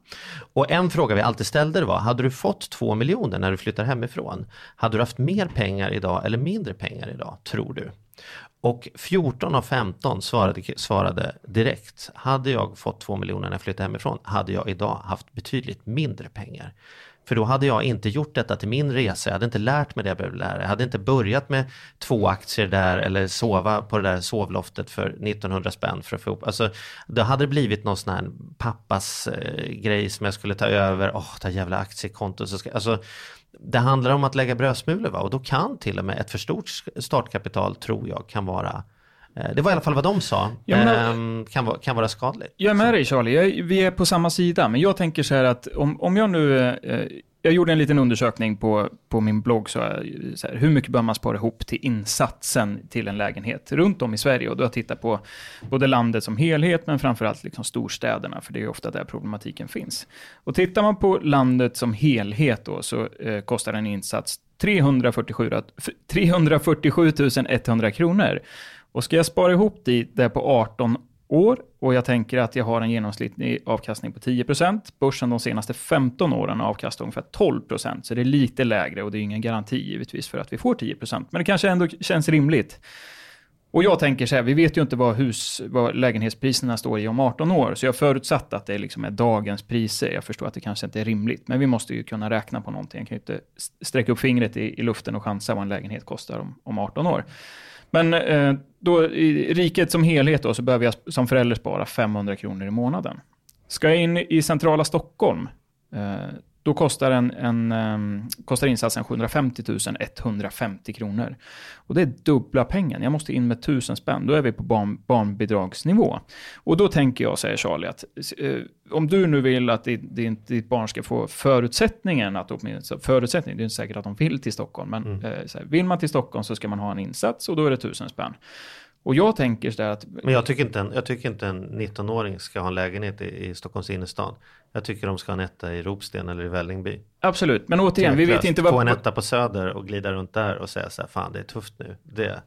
Och en fråga vi alltid ställde var, hade du fått två miljoner när du flyttar hemifrån? Hade du haft mer pengar idag eller mindre pengar idag, tror du? Och 14 av 15 svarade, svarade direkt, hade jag fått 2 miljoner när jag flyttade hemifrån, hade jag idag haft betydligt mindre pengar. För då hade jag inte gjort detta till min resa, jag hade inte lärt mig det jag behövde lära. Jag hade inte börjat med två aktier där eller sova på det där sovloftet för 1900 spänn för att få ihop. Alltså, då hade det blivit någon sån här pappas eh, grej som jag skulle ta över, åh, det jävla aktiekontot. Alltså, det handlar om att lägga brödsmulor va? och då kan till och med ett för stort startkapital tror jag kan vara eh, det var i alla fall vad de sa. Men- ehm, kan, vara, kan vara skadligt. Jag är med dig Charlie, jag, vi är på samma sida, men jag tänker så här att om, om jag nu, eh, jag gjorde en liten undersökning på, på min blogg, så, här, så här, hur mycket bör man spara ihop till insatsen till en lägenhet runt om i Sverige? Och då har jag tittat på både landet som helhet, men framförallt liksom storstäderna, för det är ofta där problematiken finns. Och tittar man på landet som helhet då, så eh, kostar en insats 347, 347 100 kronor. Och ska jag spara ihop det, det på 18 år och jag tänker att jag har en genomsnittlig avkastning på 10%. Börsen de senaste 15 åren har avkastat ungefär 12%, så det är lite lägre och det är ingen garanti givetvis för att vi får 10%, men det kanske ändå känns rimligt. Och jag tänker så här, vi vet ju inte vad, hus, vad lägenhetspriserna står i om 18 år, så jag förutsatt att det liksom är dagens priser. Jag förstår att det kanske inte är rimligt, men vi måste ju kunna räkna på någonting. Jag kan ju inte sträcka upp fingret i, i luften och chansa vad en lägenhet kostar om, om 18 år. Men eh, då, i riket som helhet då, så behöver jag som förälder spara 500 kronor i månaden. Ska jag in i centrala Stockholm, eh, då kostar, en, en, eh, kostar insatsen 750 150 kronor. Och det är dubbla pengen. Jag måste in med 1000 spänn. Då är vi på barn, barnbidragsnivå. Och då tänker jag, säger Charlie, att eh, om du nu vill att ditt, ditt, ditt barn ska få förutsättningen att åtminstone, förutsättning, det är inte säkert att de vill till Stockholm, men eh, så här, vill man till Stockholm så ska man ha en insats och då är det 1000 spänn. Och jag tänker så att Men jag tycker inte en, jag tycker inte en 19-åring ska ha en lägenhet i, i Stockholms innerstad. Jag tycker de ska ha en etta i Ropsten eller i Vällingby. absolut, men återigen, vi vet inte Få vad... en etta på Söder och glida runt där och säga så här, fan det är tufft nu. Det,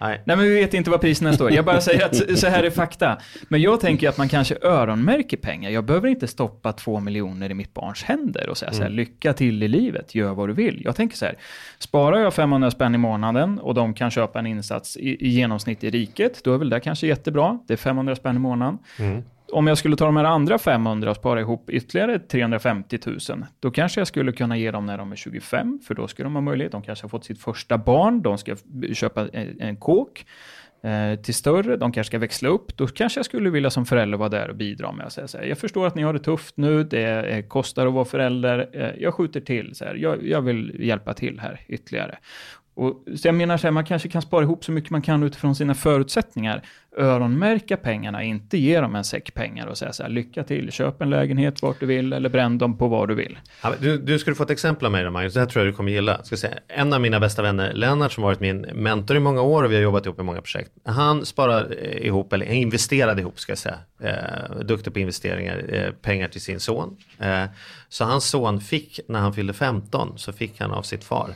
nej. Nej, men vi vet inte vad priserna står. Jag bara säger att så här är fakta. Men jag tänker att man kanske öronmärker pengar. Jag behöver inte stoppa två miljoner i mitt barns händer och säga så här, lycka till i livet, gör vad du vill. Jag tänker så här, sparar jag 500 spänn i månaden och de kan köpa en insats i, i genomsnitt i riket, då är väl det kanske jättebra. Det är 500 spänn i månaden. Om jag skulle ta de här andra 500 och spara ihop ytterligare 350 000, då kanske jag skulle kunna ge dem när de är 25, för då skulle de ha möjlighet. De kanske har fått sitt första barn, de ska köpa en, en kåk eh, till större, de kanske ska växla upp. Då kanske jag skulle vilja som förälder vara där och bidra med att säga så här, jag förstår att ni har det tufft nu, det eh, kostar att vara förälder, eh, jag skjuter till, så här, jag, jag vill hjälpa till här ytterligare. Och, så jag menar så här, man kanske kan spara ihop så mycket man kan utifrån sina förutsättningar. Öronmärka pengarna, inte ge dem en säck pengar och säga så här, lycka till, köp en lägenhet vart du vill eller bränn dem på vad du vill. Ja, men Du, du skulle få ett exempel av mig då Magnus, det här tror jag du kommer gilla. Ska säga. En av mina bästa vänner, Lennart, som varit min mentor i många år och vi har jobbat ihop i många projekt. Han sparar eh, ihop, eller investerade ihop ska jag säga, eh, duktig på investeringar, eh, pengar till sin son. Eh, så hans son fick, när han fyllde 15, så fick han av sitt far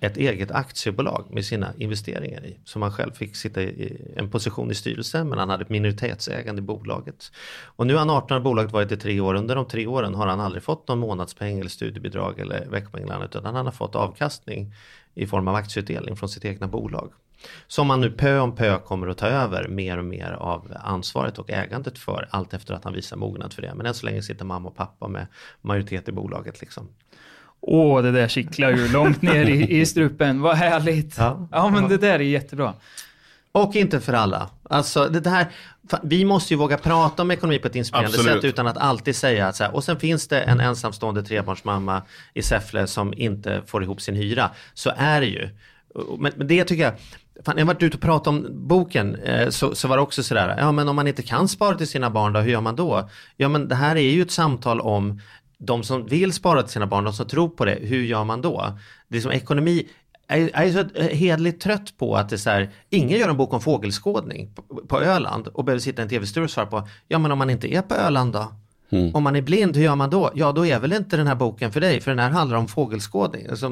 ett eget aktiebolag med sina investeringar i. Som han själv fick sitta i en position i styrelsen men han hade ett minoritetsägande i bolaget. Och nu har han 18 år bolaget varit i tre år. Under de tre åren har han aldrig fått någon månadspeng eller studiebidrag eller veckopeng utan han har fått avkastning i form av aktieutdelning från sitt egna bolag. Som man nu pö om pö kommer att ta över mer och mer av ansvaret och ägandet för allt efter att han visar mognad för det. Men än så länge sitter mamma och pappa med majoritet i bolaget liksom. Åh, det där kittlar ju långt ner i, i strupen. Vad härligt. Ja, ja men det där är jättebra. Och inte för alla. Alltså det där, vi måste ju våga prata om ekonomi på ett inspirerande Absolut. sätt utan att alltid säga att så här, och sen finns det en ensamstående trebarnsmamma i Säffle som inte får ihop sin hyra. Så är det ju. Men, men det tycker jag, Fan, jag har varit ute och pratat om boken, eh, så, så var det också sådär, ja men om man inte kan spara till sina barn då, hur gör man då? Ja men det här är ju ett samtal om de som vill spara till sina barn, de som tror på det, hur gör man då? Det är som ekonomi, jag är så hedligt trött på att det är så här, ingen gör en bok om fågelskådning på, på Öland och behöver sitta i en tv-studio och svara på, ja men om man inte är på Öland då? Mm. Om man är blind, hur gör man då? Ja, då är väl inte den här boken för dig, för den här handlar om fågelskådning. Alltså,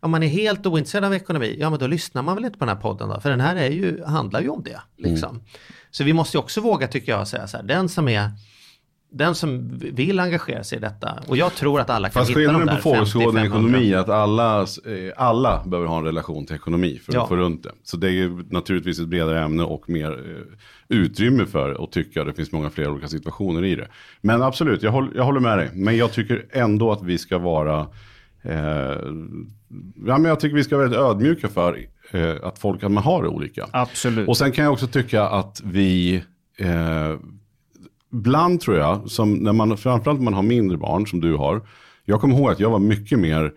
om man är helt ointresserad av ekonomi, ja men då lyssnar man väl inte på den här podden då, för den här är ju, handlar ju om det. Liksom. Mm. Så vi måste också våga, tycker jag, säga så här, den som är den som vill engagera sig i detta. Och jag tror att alla kan Fast hitta de där på fågelskådning ekonomi är att alla, eh, alla behöver ha en relation till ekonomi för att få runt det. Så det är ju naturligtvis ett bredare ämne och mer eh, utrymme för att tycka. Det finns många fler olika situationer i det. Men absolut, jag håller, jag håller med dig. Men jag tycker ändå att vi ska vara eh, ja, men jag tycker vi ska vara väldigt ödmjuka för eh, att folk kan ha det olika. Absolut. Och sen kan jag också tycka att vi eh, ibland tror jag, som när man, framförallt när man har mindre barn som du har. Jag kommer ihåg att jag var mycket mer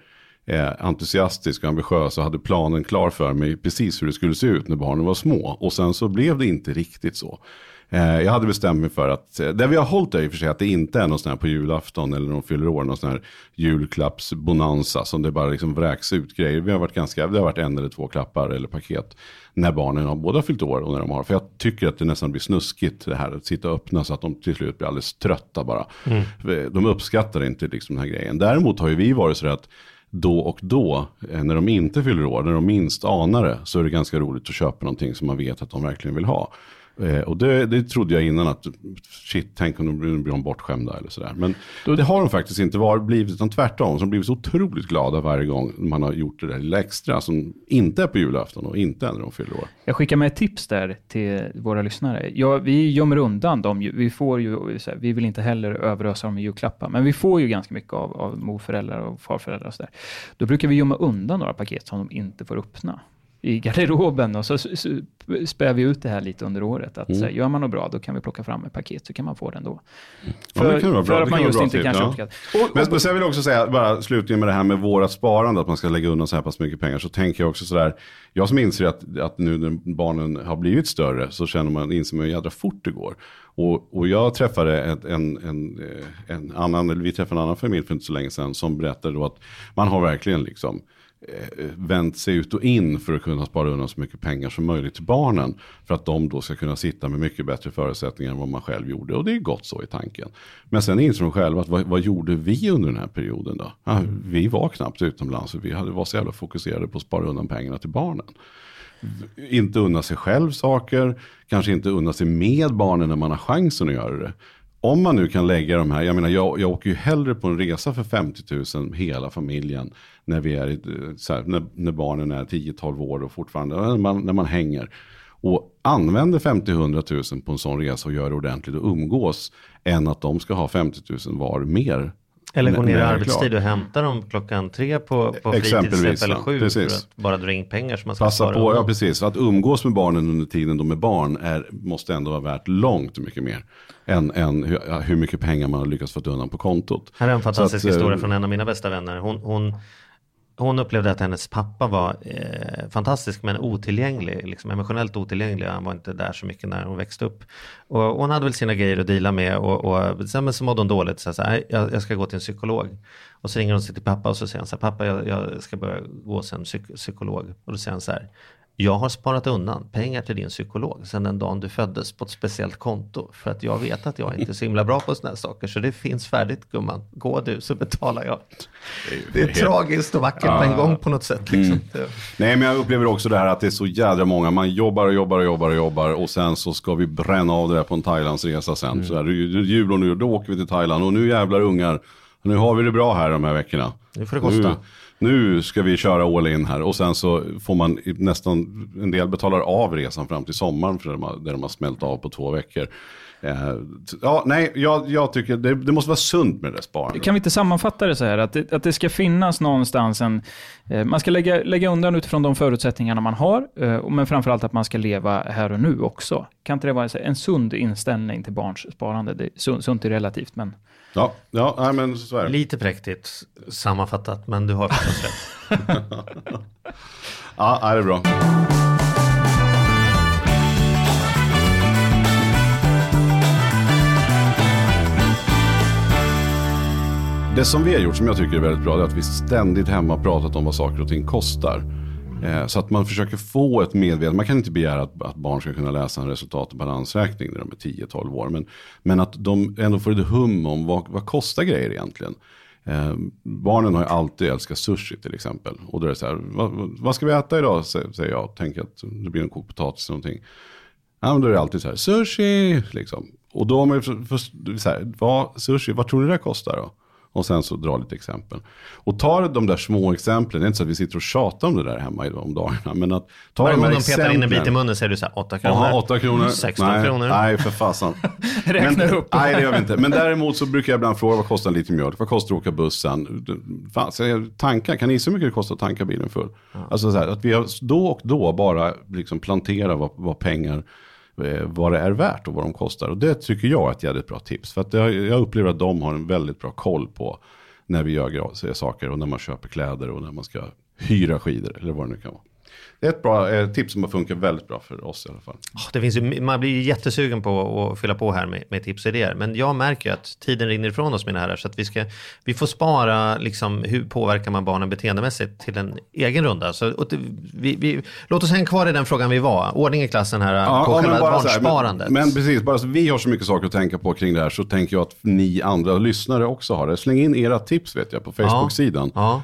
eh, entusiastisk och ambitiös och hade planen klar för mig precis hur det skulle se ut när barnen var små. Och sen så blev det inte riktigt så. Eh, jag hade bestämt mig för att, eh, det vi har hållit är i och för sig att det inte är någon sån här på julafton eller när de fyller år, någon sån här julklappsbonanza som det bara liksom vräks ut grejer. Vi har varit ganska, det har varit en eller två klappar eller paket när barnen har både fyllt år och när de har. För jag tycker att det nästan blir snuskigt det här att sitta och öppna så att de till slut blir alldeles trötta bara. Mm. De uppskattar inte liksom den här grejen. Däremot har ju vi varit så att då och då, eh, när de inte fyller år, när de minst anar det, så är det ganska roligt att köpa någonting som man vet att de verkligen vill ha. Eh, och det, det trodde jag innan att shit, tänk om de blir, blir de bortskämda eller sådär. Men Då, det har de faktiskt inte varit, blivit, utan tvärtom. De har blivit så otroligt glada varje gång man har gjort det där lilla extra som inte är på julafton och inte är när de fyller år. Jag skickar med ett tips där till våra lyssnare. Ja, vi gömmer undan dem. Vi, får ju, vi vill inte heller överösa dem med julklappar, men vi får ju ganska mycket av, av morföräldrar och farföräldrar och sådär. Då brukar vi gömma undan några paket som de inte får öppna i garderoben och så spär vi ut det här lite under året. Att mm. så här, gör man något bra, då kan vi plocka fram ett paket så kan man få den då. För, ja, för att man just inte kanske ja. uppskattar. Men, men sen vill jag också säga, bara slutligen med det här med vårat sparande, att man ska lägga undan så här pass mycket pengar, så tänker jag också sådär, jag som inser att, att nu när barnen har blivit större så känner man, inser man hur jädra fort det går. Och, och jag träffade ett, en, en, en annan, eller vi träffade en annan familj för inte så länge sedan som berättade då att man har verkligen liksom Eh, Eh, vänt sig ut och in för att kunna spara undan så mycket pengar som möjligt till barnen. För att de då ska kunna sitta med mycket bättre förutsättningar än vad man själv gjorde. Och det är gott så i tanken. Men sen inser de själva att vad, vad gjorde vi under den här perioden då? Ja, vi var knappt utomlands och vi hade, var så jävla fokuserade på att spara undan pengarna till barnen. Inte unna sig själv saker, kanske inte unna sig med barnen när man har chansen att göra det om man nu kan lägga de här, jag menar jag, jag åker ju hellre på en resa för 50 000 hela familjen när, vi är, här, när, när, barnen är 10-12 år och fortfarande, när man, när man hänger. Och använder 50-100 000 på en sån resa och gör det ordentligt och umgås än att de ska ha 50 000 var mer eller gå ner i arbetstid och hämta dem klockan tre på, på fritidsträff eller sju precis. att bara dra in pengar som man ska Passa på, ja precis. Att umgås med barnen under tiden de är barn är, måste ändå vara värt långt mycket mer än, än hur, hur mycket pengar man har lyckats få undan på kontot. Här är en fantastisk att, historia eh, från en av mina bästa vänner. Hon, hon hon upplevde att hennes pappa var eh, fantastisk men otillgänglig, liksom emotionellt otillgänglig. Han var inte där så mycket när hon växte upp. Och, hon hade väl sina grejer att dela med och, och sen så mådde hon dåligt. Så, så här, jag, jag, ska gå till en psykolog. Och så ringer hon sig till pappa och så säger han så här, pappa jag, jag ska börja gå hos en psyk psykolog. Och då säger han så här, jag har sparat undan pengar till din psykolog sedan den dagen du föddes på ett speciellt konto. För att jag vet att jag inte är så himla bra på sådana här saker. Så det finns färdigt gumman. Gå du så betalar jag. Det är, tragiskt och vackert på en gång på något sätt. Liksom. Mm. Nej men jag upplever också det här att det är så jädra många. Man jobbar och jobbar och jobbar och jobbar. Och sen så ska vi bränna av det där på en Thailandsresa sen. Mm. Så här, jul och nu, då åker vi till Thailand. Och nu jävlar ungar. Nu har vi det bra här de här veckorna. Nu får det kosta. Nu, nu ska vi köra all in här och sen så får man nästan, en del betalar av resan fram till sommaren för de har, där de har smält av på två veckor. Eh, ja, nej, jag, jag tycker det, det, måste vara sunt med det sparandet. Kan vi inte sammanfatta det så här, att det, att det ska finnas någonstans en... Eh, man ska lägga, lägga undan utifrån de förutsättningarna man har, eh, men framförallt att man ska leva här och nu också. Kan inte det vara en sund inställning till barns sparande? Det, sunt, sunt är relativt, men... Ja, ja nej, men så är det. Lite präktigt sammanfattat, men du har förstås rätt. ja, det är bra. Det som vi har gjort som jag tycker är väldigt bra är att vi ständigt hemma pratat om vad saker och ting kostar. Eh, så att man försöker få ett medvetande. Man kan inte begära att, att barn ska kunna läsa en resultat och balansräkning när de är 10-12 år. Men, men att de ändå får ett hum om vad, vad kostar grejer egentligen. Eh, barnen har ju alltid älskat sushi till exempel. Och då är det så här, vad, vad ska vi äta idag? Säger jag, tänker att det blir en kokt potatis eller någonting. Ja, men då är det alltid så här, sushi liksom. Och då har man ju först, så här, vad, sushi, vad tror ni det kostar då? Och sen så dra lite exempel. Och ta de där små exemplen, det är inte så att vi sitter och tjatar om det där hemma om dagarna. Men att ta Varje gång de petar in en bit i munnen säger du så här, 8 kronor, Aha, 8 kronor. 16 nej, kronor. Nej, för fasen. Räknar upp. Nej, det gör vi inte. Men däremot så brukar jag ibland fråga, vad kostar en liter mjölk? Vad kostar det att åka bussen? Fan, tankar, kan ni se hur mycket det kostar att tanka bilen full? Ja. Alltså så här, att vi har då och då bara liksom plantera vad, vad pengar Eh, vad det är värt och vad de kostar. Och det tycker jag är ett jävligt bra tips. För att jag upplever att de har en väldigt bra koll på när vi gör saker och när man köper kläder och när man ska hyra skidor eller vad det nu kan vara. Det är ett bra eh, tips som har funkat väldigt bra för oss i alla fall. Det finns ju, man blir ju jättesugen på att fylla på här med, med tips och idéer. Men jag märker ju att tiden rinner ifrån oss mina herrar. Så att vi, ska, vi får spara liksom, hur påverkar man barnen beteendemässigt till en egen runda. Så, det, vi, vi, låt oss hänga kvar i den frågan vi var. Ordning i klassen här ja, på ja, själva barnsparandet. Men, men, precis, bara så vi har så mycket saker att tänka på kring det här så tänker jag att ni andra lyssnare också har det. Släng in era tips vet jag på Facebook-sidan. Ja,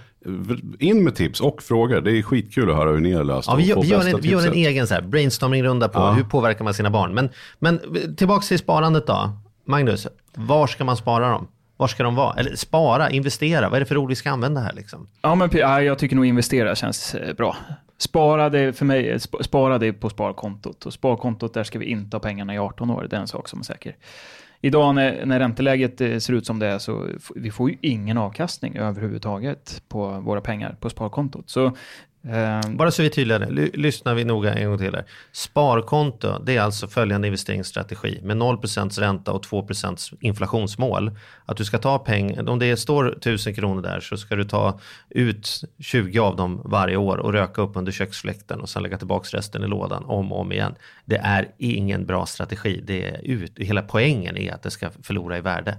in med tips och frågor. Det är skitkul att höra hur ni har löst ja, vi, vi, gör en, vi gör en egen så här brainstorming-runda på ja. hur påverkar man sina barn. Men, men tillbaka till sparandet då. Magnus, var ska man spara dem? Var ska de vara? Eller spara, investera, vad är det för ord vi ska använda här liksom? Ja, men ja, jag tycker nog investera känns eh, bra. Spara det för mig, spara det på sparkontot. Och sparkontot, där ska vi inte ha pengarna i 18 år. Det är en sak som är säker idag när, när ränteläget eh, ser ut som det är så vi får ju ingen avkastning överhuvudtaget på våra pengar på sparkontot. Så Eh, Bara så vi är tydliga, lyssnar vi noga en gång till här. Sparkonto, det är alltså följande investeringsstrategi med 0% ränta och 2% inflationsmål. Att du ska ta pengar, om det står 1000 kronor där så ska du ta ut 20 av dem varje år och röka upp under köksfläkten och sen lägga tillbaka resten i lådan om och om igen. Det är ingen bra strategi. Det är ut, hela poängen är att det ska förlora i värde.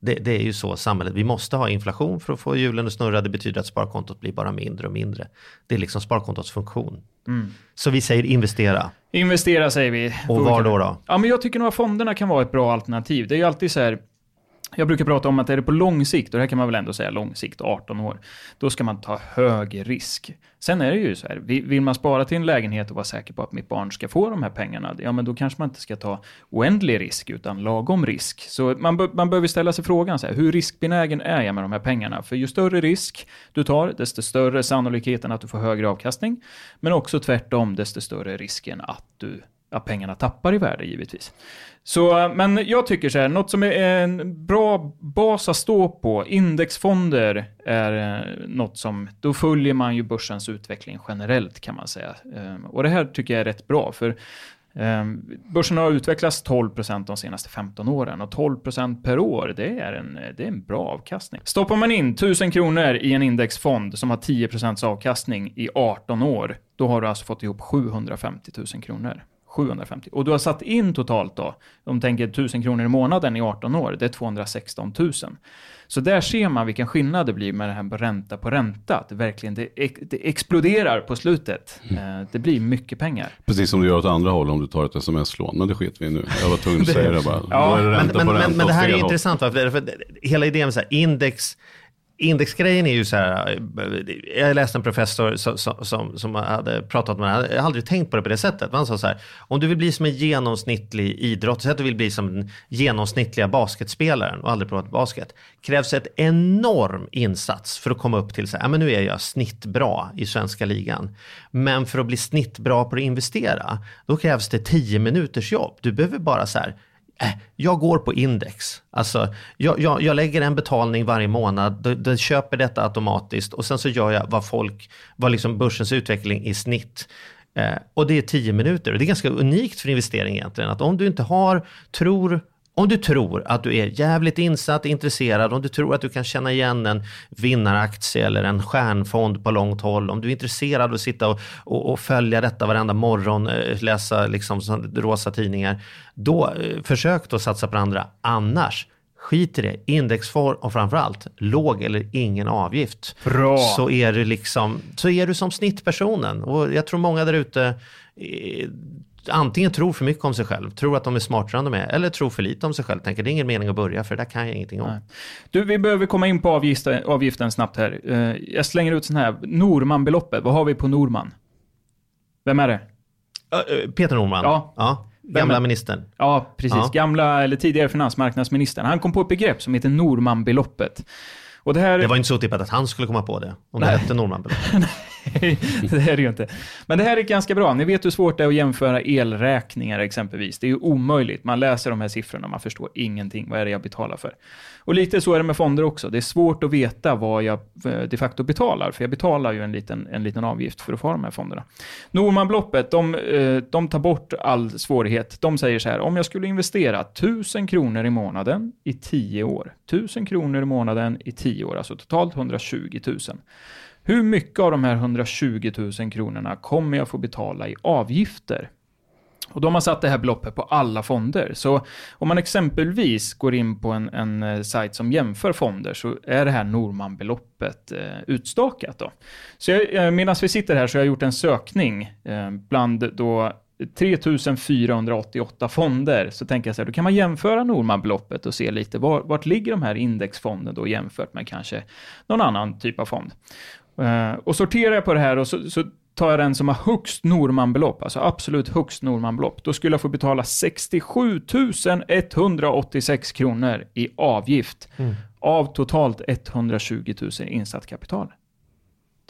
Det, det, är ju så samhället, vi måste ha inflation för att få hjulen att snurra. Det betyder att sparkontot blir bara mindre och mindre. Det är liksom sparkontots funktion. Mm. Så vi säger investera. Investera säger vi. Och var då då? Ja, men jag tycker nog att fonderna kan vara ett bra alternativ. Det är ju alltid så här, jag brukar prata om att är det på lång sikt, och det här kan man väl ändå säga lång sikt, 18 år, då ska man ta hög risk. Sen är det ju så här, vill man spara till en lägenhet och vara säker på att mitt barn ska få de här pengarna, ja men då kanske man inte ska ta oändlig risk, utan lagom risk. Så man, man behöver ställa sig frågan, så här, hur riskbenägen är jag med de här pengarna? För ju större risk du tar, desto större sannolikheten att du får högre avkastning. Men också tvärtom, desto större risken att du att pengarna tappar i värde givetvis. Så, men jag tycker så här, något som är en bra bas att stå på, indexfonder är eh, något som, då följer man ju börsens utveckling generellt kan man säga. Eh, och det här tycker jag är rätt bra, för eh, Börsen har utvecklats 12% de senaste 15 åren och 12% per år, det är, en, det är en bra avkastning. Stoppar man in 1000 kronor i en indexfond som har 10% avkastning i 18 år, då har du alltså fått ihop 750 000 kronor. 750. Och du har satt in totalt då, om du tänker 1000 kronor i månaden i 18 år, det är 216 000. Så där ser man vilken skillnad det blir med det här med ränta på ränta. Att det verkligen det, det exploderar på slutet. Mm. Det blir mycket pengar. Precis som du gör åt andra håll om du tar ett sms-lån. Men det skiter vi i nu. Jag var tvungen att säga det bara. ja, det men, men, men, men, det här är intressant. För, för hela idén med så här, index indexgrejen är ju så här, eh, jag läste en professor som, som, som hade pratat med det, jag har aldrig tänkt på det på det sättet. Han sa så här, om du vill bli som en genomsnittlig idrott, så att du vill bli som den genomsnittliga basketspelaren och aldrig provat basket, krävs ett enorm insats för att komma upp till så här, ja, men nu är jag snittbra i svenska ligan. Men för att bli snittbra på att investera, då krävs det tio minuters jobb. Du behöver bara så här, Äh, jag går på index. Alltså, jag, jag, jag lägger en betalning varje månad, den köper detta automatiskt och sen så gör jag vad folk, vad liksom börsens utveckling i snitt. Eh, och det är tio minuter. Och det är ganska unikt för investering egentligen. Att om du inte har, tror om du tror att du är jävligt insatt, intresserad, om du tror att du kan känna igen en vinnaraktie eller en stjärnfond på långt håll, om du är intresserad av att sitta och, och, och följa detta varenda morgon, eh, läsa liksom rosa tidningar, då eh, försök då satsa på andra. Annars, skit i det. Indexform och framförallt låg eller ingen avgift. Bra. Så är du liksom, så är du som snittpersonen. Och jag tror många där ute eh, antingen tror för mycket om sig själv, tror att de är smartare än de är, eller tror för lite om sig själv. Tänker det är ingen mening att börja, för det där kan jag ingenting om. Nej. Du, vi behöver komma in på avgiften, avgiften snabbt här. Uh, jag slänger ut sån här, Norman-beloppet, vad har vi på Norman? Vem är det? Uh, Peter Norman? Ja. ja. Gamla ministern. Ja, precis. Ja. Gamla, eller tidigare finansmarknadsministern. Han kom på ett begrepp som heter Norman-beloppet. Och det, här... det var inte så tippat att han skulle komma på det, om Nej. det hette Norman-beloppet. det är det ju inte. Men det här är ganska bra. Ni vet hur svårt det är att jämföra elräkningar exempelvis. Det är ju omöjligt. Man läser de här siffrorna, man förstår ingenting. Vad är det jag betalar för? Och lite så är det med fonder också. Det är svårt att veta vad jag eh, de facto betalar, för jag betalar ju en liten, en liten avgift för att få de här fonderna. Normanbeloppet, de, eh, de tar bort all svårighet. De säger så här, om jag skulle investera 1000 kronor i månaden i 10 år, 1000 kronor i månaden i 10 år, alltså totalt 120 000. Hur mycket av de här 120 000 kronorna kommer jag få betala i avgifter? Och de har satt det här beloppet på alla fonder. Så om man exempelvis går in på en, en eh, sajt som jämför fonder så är det här Norman-beloppet eh, utstakat. Då. Så eh, medan vi sitter här så har jag gjort en sökning eh, bland då 3488 fonder, så tänker jag så här, då kan man jämföra Norman-beloppet och se lite var, vart ligger de här indexfonderna då jämfört med kanske någon annan typ av fond. Uh, och sorterar jag på det här och så, så tar jag den som har högst Normanbelopp, alltså absolut högst Normanbelopp, då skulle jag få betala 67 186 kronor i avgift mm. av totalt 120 000 insatt kapital.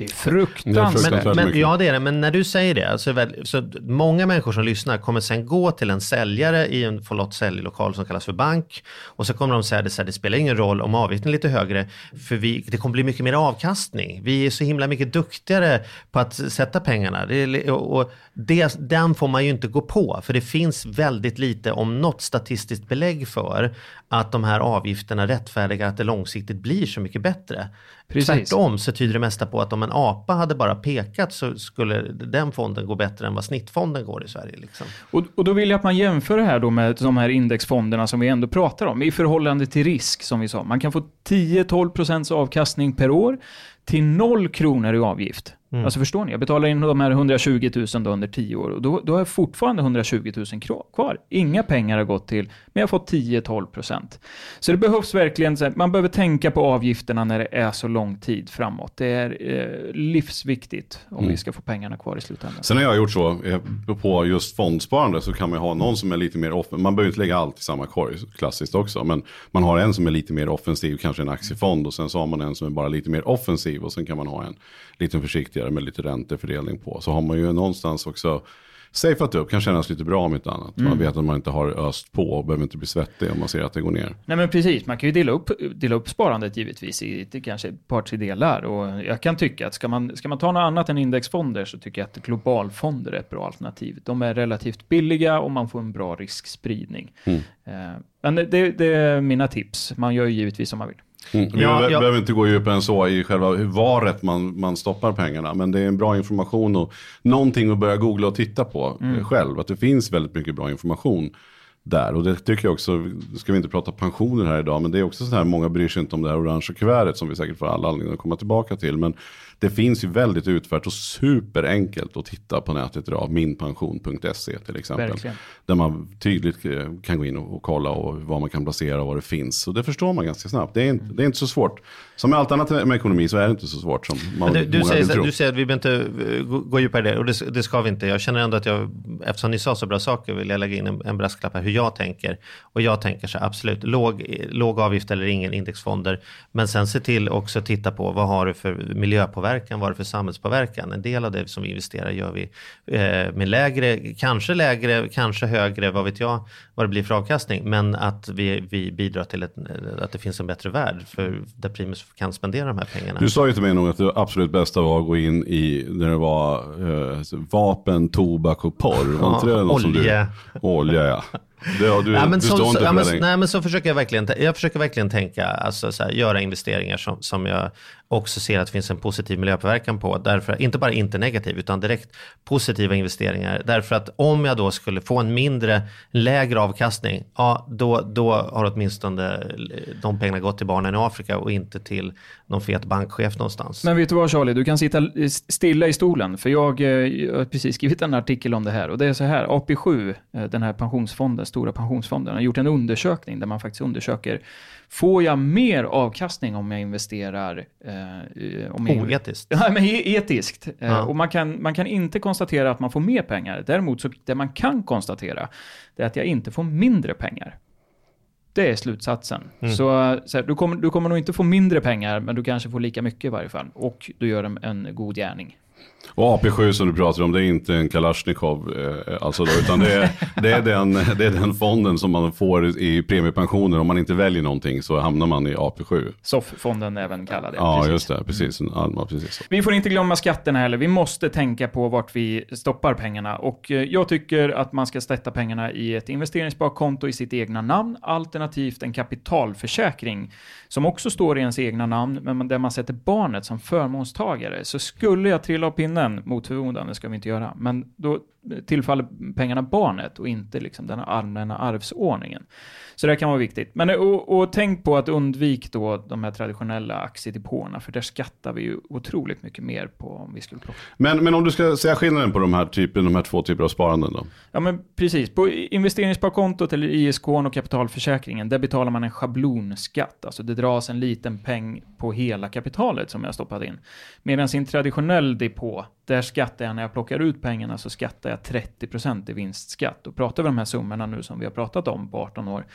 Det är fruktansvärt. Men, men, ja, det är det. Men när du säger det, alltså, så många människor som lyssnar kommer sen gå till en säljare i en förlåt, säljlokal som kallas för bank. Och så kommer de säga att det spelar ingen roll om avgiften är lite högre, för vi, det kommer bli mycket mer avkastning. Vi är så himla mycket duktigare på att sätta pengarna. Det, och det, den får man ju inte gå på, för det finns väldigt lite, om något statistiskt belägg för att de här avgifterna rättfärdigar att det långsiktigt blir så mycket bättre. Precis. Tvärtom så tyder det mesta på att om en apa hade bara pekat så skulle den fonden gå bättre än vad snittfonden går i Sverige. Liksom. Och, och då vill jag att man jämför det här då med de här indexfonderna som vi ändå pratar om i förhållande till risk som vi sa. Man kan få 10-12% avkastning per år till 0 kronor i avgift. Mm. Alltså förstår ni? Jag betalar in de här 120 000 då under 10 år och då, då har jag fortfarande 120 000 kvar. Inga pengar har gått till, men jag har fått 10-12 procent. Så det behövs verkligen, man behöver tänka på avgifterna när det är så lång tid framåt. Det är eh, livsviktigt om mm. vi ska få pengarna kvar i slutändan. Sen har jag gjort så, eh, på just fondsparande så kan man ha någon som är lite mer offensiv. Man behöver inte lägga allt i samma korg, klassiskt också. Men man har en som är lite mer offensiv, kanske en aktiefond och sen så har man en som är bara lite mer offensiv och sen kan man ha en lite försiktigare med lite räntefördelning på. Så har man ju någonstans också safeat upp, kan kännas lite bra om inte annat. Mm. Man vet att man inte har öst på och behöver inte bli svettig om man ser att det går ner. Nej men precis, man kan ju dela upp, dela upp sparandet givetvis i kanske ett par, tre delar. Och jag kan tycka att ska man, ska man ta något annat än indexfonder så tycker jag att globalfonder är ett bra alternativ. De är relativt billiga och man får en bra riskspridning. Mm. Eh, men det, det är mina tips, man gör ju givetvis som man vill. Mm. Vi Ja, behöver, ja. inte gå djupare än så i själva hur- varet man, man stoppar pengarna. Men det är en bra information och någonting att börja googla och titta på eh, själv. Att det finns väldigt mycket bra information där. Och det tycker jag också, ska vi inte prata pensioner här idag, men det är också så här, många bryr sig inte om det här orangea kuvertet som vi säkert får alla anledningar att komma tillbaka till. Men det finns ju väldigt utfört och superenkelt att titta på nätet idag, minpension.se till exempel. Verkligen. Där man tydligt eh, kan gå in och, och kolla och vad man kan placera och vad det finns. Och det förstår man ganska snabbt. Det är inte, det är inte så svårt. Som med allt annat med ekonomi så är det inte så svårt som man, du, du, säger, tro. du säger att vi behöver inte eh, gå, gå djupare i det och det, det ska vi inte. Jag känner ändå att jag, eftersom ni sa så bra saker, vill jag lägga in en, en brasklapp här hur jag tänker. Och jag tänker så här, absolut, låg, låg avgift eller ingen indexfonder. Men sen se till också att titta på vad har du för miljöpåverkan, vad har du för samhällspåverkan. En del av det som vi investerar gör vi eh, med lägre, kanske lägre, kanske högre, vad vet jag, vad det blir för avkastning. Men att vi, vi bidrar till ett, att det finns en bättre värld för där Primus kan spendera de här pengarna. Du sa ju till mig nog att det absolut bästa var att gå in i när det var eh, vapen, tobak och porr. Var inte det något som olja. Du, olja ja. Det, ja, du, Ja, men du så, står inte för längre. nej, men så försöker jag verkligen, jag försöker verkligen tänka, alltså så här, göra investeringar som, som jag också ser att det finns en positiv miljöpåverkan på. Därför, inte bara inte negativ, utan direkt positiva investeringar. Därför att om jag då skulle få en mindre, lägre avkastning, ja, då, då har åtminstone de pengarna gått till barnen i Afrika och inte till någon fet bankchef någonstans. Men vet du vad Charlie, du kan sitta stilla i stolen, för jag, eh, jag har precis skrivit en artikel om det här. Och det är så här, AP7, eh, den här pensionsfonden, stora pensionsfonden, har gjort en undersökning där man faktiskt undersöker, får jag mer avkastning om jag investerar... Eh, om jag Oetiskt. Ja, men e- etiskt. Eh, Ja. Och man kan, man kan inte konstatera att man får mer pengar. Däremot, så, det man kan konstatera, det är att jag inte får mindre pengar. Det är slutsatsen. Mm. Så, så här, du, kommer, du kommer nog inte få mindre pengar, men du kanske får lika mycket i varje fall. Och du gör en, en god gärning. Och AP7 som du pratar om, det är inte en Kalashnikov, eh, alltså då, utan det är, det, är den, det är den fonden som man får i premiepensioner. Om man inte väljer någonting så hamnar man i AP7. SOF-fonden även kallad. Ja, precis. just det, precis. Ja, ja, precis. Vi får inte glömma skatterna heller. Vi måste tänka på vart vi stoppar pengarna. Och eh, jag tycker att man ska sätta pengarna i ett investeringssparkonto i sitt egna namn, alternativt en kapitalförsäkring som också står i ens egna namn, men där man sätter barnet som förmånstagare. Så skulle jag trilla av pinnen, mot förmodan, det ska vi inte göra, men då tillfaller pengarna barnet och inte liksom den allmänna arvsordningen. Så det kan vara viktigt. Men och, och tänk på att undvik då de här traditionella aktiedepåerna, för där skattar vi ju otroligt mycket mer på om vi skulle plocka. Men, men om du ska säga skillnaden på de här, typen, de här två typer av sparanden då? Ja men precis, på investeringssparkontot eller ISK och kapitalförsäkringen, där betalar man en schablonskatt. Alltså det dras en liten peng på hela kapitalet som jag stoppat in. Medan i en traditionell depå, där skattar jag när jag plockar ut pengarna så skattar jag 30% i vinstskatt. Och pratar vi de här summorna nu som vi har pratat om på 18 år,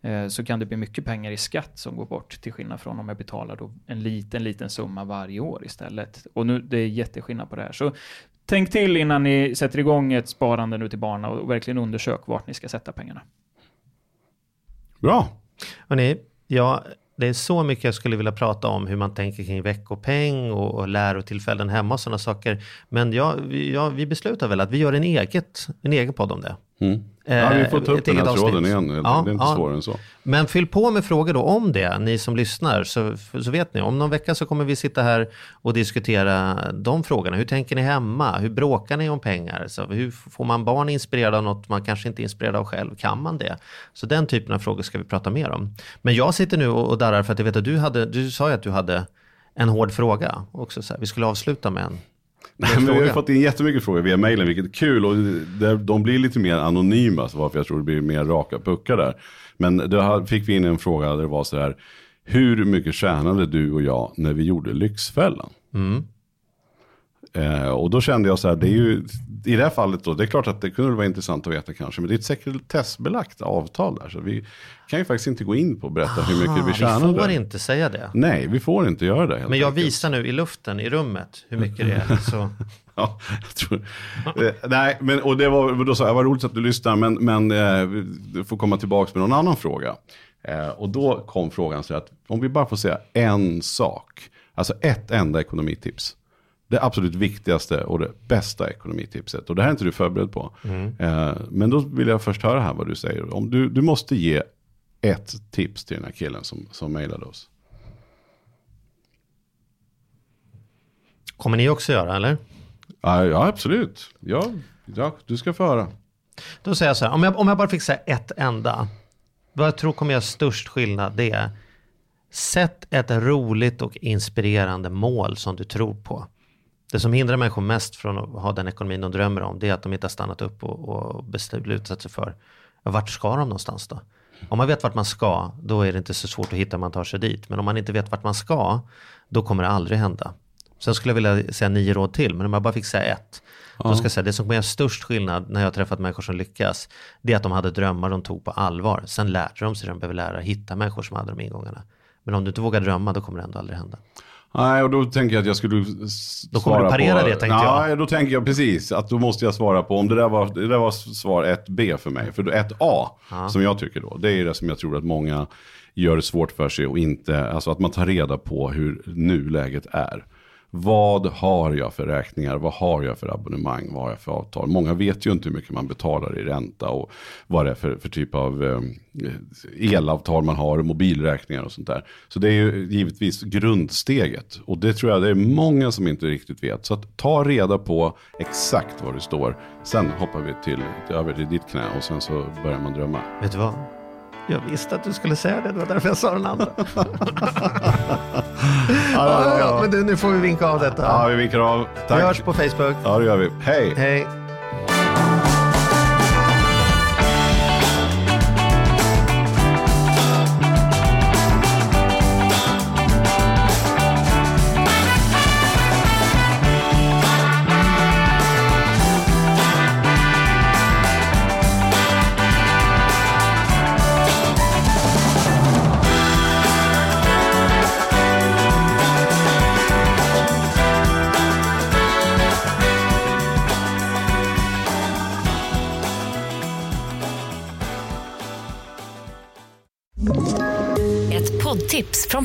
eh, så kan det bli mycket pengar i skatt som går bort till skillnad från om jag betalar då en liten, liten summa varje år istället. Och nu, det är jätteskillnad på det här. Så Tänk till innan ni sätter igång ett sparande nu till barnen och verkligen undersök vart ni ska sätta pengarna. Bra. Hörrni, ja, det är så mycket jag skulle vilja prata om hur man tänker kring veckopeng och, och lärotillfällen hemma och sådana saker. Men ja, vi, ja, vi beslutar väl att vi gör en, eget, en egen podd om det. Mm. Ja, vi får ta Eh, upp ett den här tråden igen. det är inte ja. svårare än så. Men fyll på med frågor då om det, ni som lyssnar, så, så vet ni. Om någon vecka så kommer vi sitta här och diskutera de frågorna. Hur tänker ni hemma? Hur bråkar ni om pengar? Så hur får man barn inspirerade av något man kanske inte är inspirerad av själv? Kan man det? Så den typen av frågor ska vi prata mer om. Men jag sitter nu och och darrar för att jag vet att du, hade, du sa ju att du hade en hård fråga också. Så här. Vi skulle avsluta med en. Nej, men vi har fått in jättemycket frågor via mejlen, vilket är kul. Och de blir lite mer anonyma, så varför jag tror det blir mer raka puckar där. Men då fick vi in en fråga där det var så här, hur mycket tjänade du och jag när vi gjorde Lyxfällan? Mm. Eh, och då kände jag så här, det är ju, i det här fallet då, det är klart att det kunde vara intressant att veta kanske, men det är ett sekretessbelagt avtal där, så vi kan ju faktiskt inte gå in på och berätta hur mycket vi vi tjänade. får inte säga det. Nej, vi får inte göra det. Men jag enkelt. visar nu i luften, i rummet, hur mycket det är. Så. Ja, jag tror. Eh, nej, men och det var, då sa jag, vad roligt att du lyssnar, men, men eh, du får komma tillbaka med någon annan fråga. Eh, och då kom frågan så att om vi bara får säga en sak, alltså ett enda ekonomitips det absolut viktigaste och det bästa ekonomitipset. Och det här är inte du förberedd på. Mm. Eh, men då vill jag först höra här vad du säger. Om du, du måste ge ett tips till den här killen som, som mejlade oss. Kommer ni också göra eller? Ja, ja absolut. Ja, ja, du ska få höra. Då säger jag så här, om jag, om jag bara fick säga ett enda. Vad jag tror kommer göra störst skillnad det är Sätt ett roligt och inspirerande mål som du tror på. Det som hindrar människor mest från att ha den ekonomin de drömmer om det är att de inte har stannat upp och, och beslutat sig för vart ska de någonstans då? Om man vet vart man ska, då är det inte så svårt att hitta man tar sig dit. Men om man inte vet vart man ska, då kommer det aldrig hända. Sen skulle jag vilja säga nio råd till, men om jag bara fick säga ett. Då ska jag säga, det som kommer göra störst skillnad när jag har träffat människor som lyckas, det är att de hade drömmar de tog på allvar. Sen lärde de sig det de behöver lära, hitta människor som hade de ingångarna. Men om du inte vågar drömma, då kommer det ändå aldrig hända. Nej, och då tänker jag att jag skulle s- Då kommer svara du parera på... det, tänkte jag. Nej, då tänker jag precis att då måste jag svara på om det där var, det där var svar 1B för mig. För 1A, som jag tycker då, det är det som jag tror att många gör det svårt för sig och inte, alltså att man tar reda på hur nuläget är. Vad har jag för räkningar? Vad har jag för abonnemang? Vad har jag för avtal? Många vet ju inte hur mycket man betalar i ränta och vad det är för, för typ av eh, elavtal man har, mobilräkningar och sånt där. Så det är ju givetvis grundsteget. Och det tror jag det är många som inte riktigt vet. Så att ta reda på exakt var du står. Sen hoppar vi till, över till ditt knä och sen så börjar man drömma. Vet du vad? Jag visste att du skulle säga det, det var därför jag sa den andra. ja, ja, men du, nu får vi vinka av detta. Ja, vi vinkar av. vi Tack. hörs på Facebook. Ja, det gör vi. Hej. Hej.